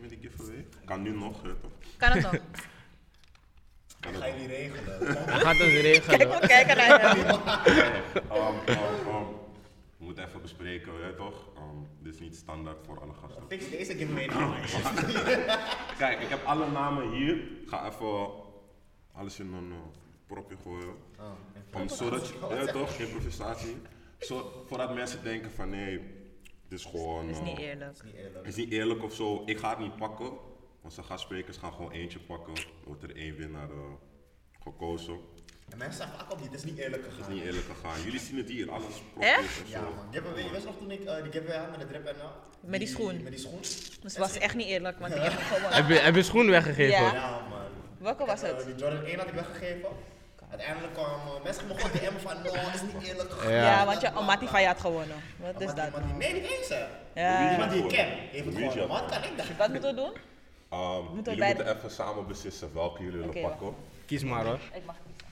met die giveaway. Kan nu nog, hè, toch? Kan het nog? Kan ga je niet regelen. Hij gaat ons regelen. Kijk, kijken naar hem. Um, um, um, we moeten even bespreken, hè, toch? Um, dit is niet standaard voor alle gasten. Fix deze giveaway. Kijk, ik heb alle namen hier. Ik ga even alles in een uh, propje gooien. Oh, Om, zodat je, ja, toch, improvisatie. Zo, voordat mensen denken van nee, dit is gewoon. Dat is niet uh, eerlijk. Niet eerlijk. Het is niet eerlijk of zo. Ik ga het niet pakken. Onze gastsprekers gaan gewoon eentje pakken. Wordt er één winnaar uh, gekozen. En mensen zeggen vaak op niet, het is niet eerlijk Het is gegaan. niet eerlijk gegaan. Jullie zien het hier, alles Echt? Ja man, giveaway, je wist nog toen ik eh, die giveaway had met de drip en nou? Met die schoen. Met die schoen? Dus het was echt niet eerlijk, want ik heb gewonnen. Heb je, heb je schoen weggegeven? Ja. Ja man. Welke was Eh, het? die Jordan 1 had ik weggegeven. Uiteindelijk kwamen mensen me gewoon DM'en van, no, het is niet eerlijk gegaan. Ja. Ja, want je Amati van je had gewonnen. Wat is Maar dat? die- Nee, niet eens hè. Ja. Iemand die ik ken heeft het gewonnen. Wat kan ik dan? Wat moeten we doen? Um, we jullie beide- moeten even samen beslissen welke jullie willen pakken. Kies maar hoor. Ik mag kiezen.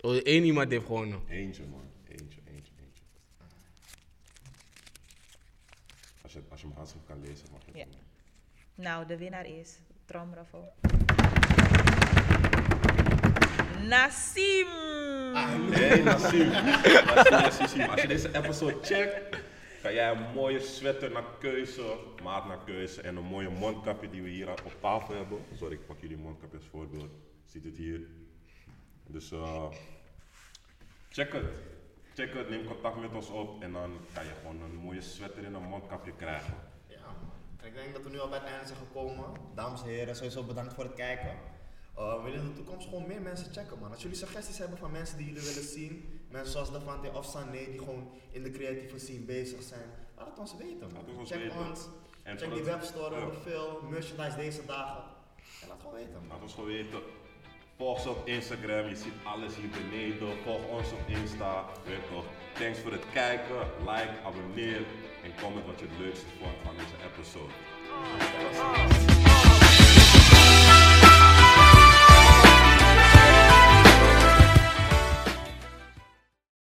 Oh, één iemand heeft gewonnen. Eentje man, eentje, eentje, eentje. Als je, als je mijn handschrift kan lezen, mag je het Ja. doen. Nou, de winnaar is Tromraffel. Nassim! Nee, Nassim. Nassim, Nassim, Nassim. Als je deze episode checkt, kan jij een mooie sweater naar keuze, maat naar keuze en een mooie mondkapje die we hier op tafel hebben. Sorry, ik pak jullie mondkapje als voorbeeld. Ziet het hier. Dus eh, check het. Check het, neem contact met ons op en dan kan je gewoon een mooie sweater en een mondkapje krijgen. Ja, man. En ik denk dat we nu al bij het einde zijn gekomen. Dames en heren, sowieso bedankt voor het kijken. Uh, we willen in de toekomst gewoon meer mensen checken, man. Als jullie suggesties hebben van mensen die jullie willen zien, mensen zoals Davante of Sané, die gewoon in de creatieve scene bezig zijn, laat het ons weten, man. Ons check weten. ons, En check die webstore, we ja. veel merchandise deze dagen. En laat gewoon weten, man. Laat ons gewoon weten. Volg ze op Instagram, je ziet alles hier beneden. Volg ons op Insta. Weet toch. Thanks voor het kijken. Like, abonneer en comment wat je het leukste vond van deze episode. Ah, was-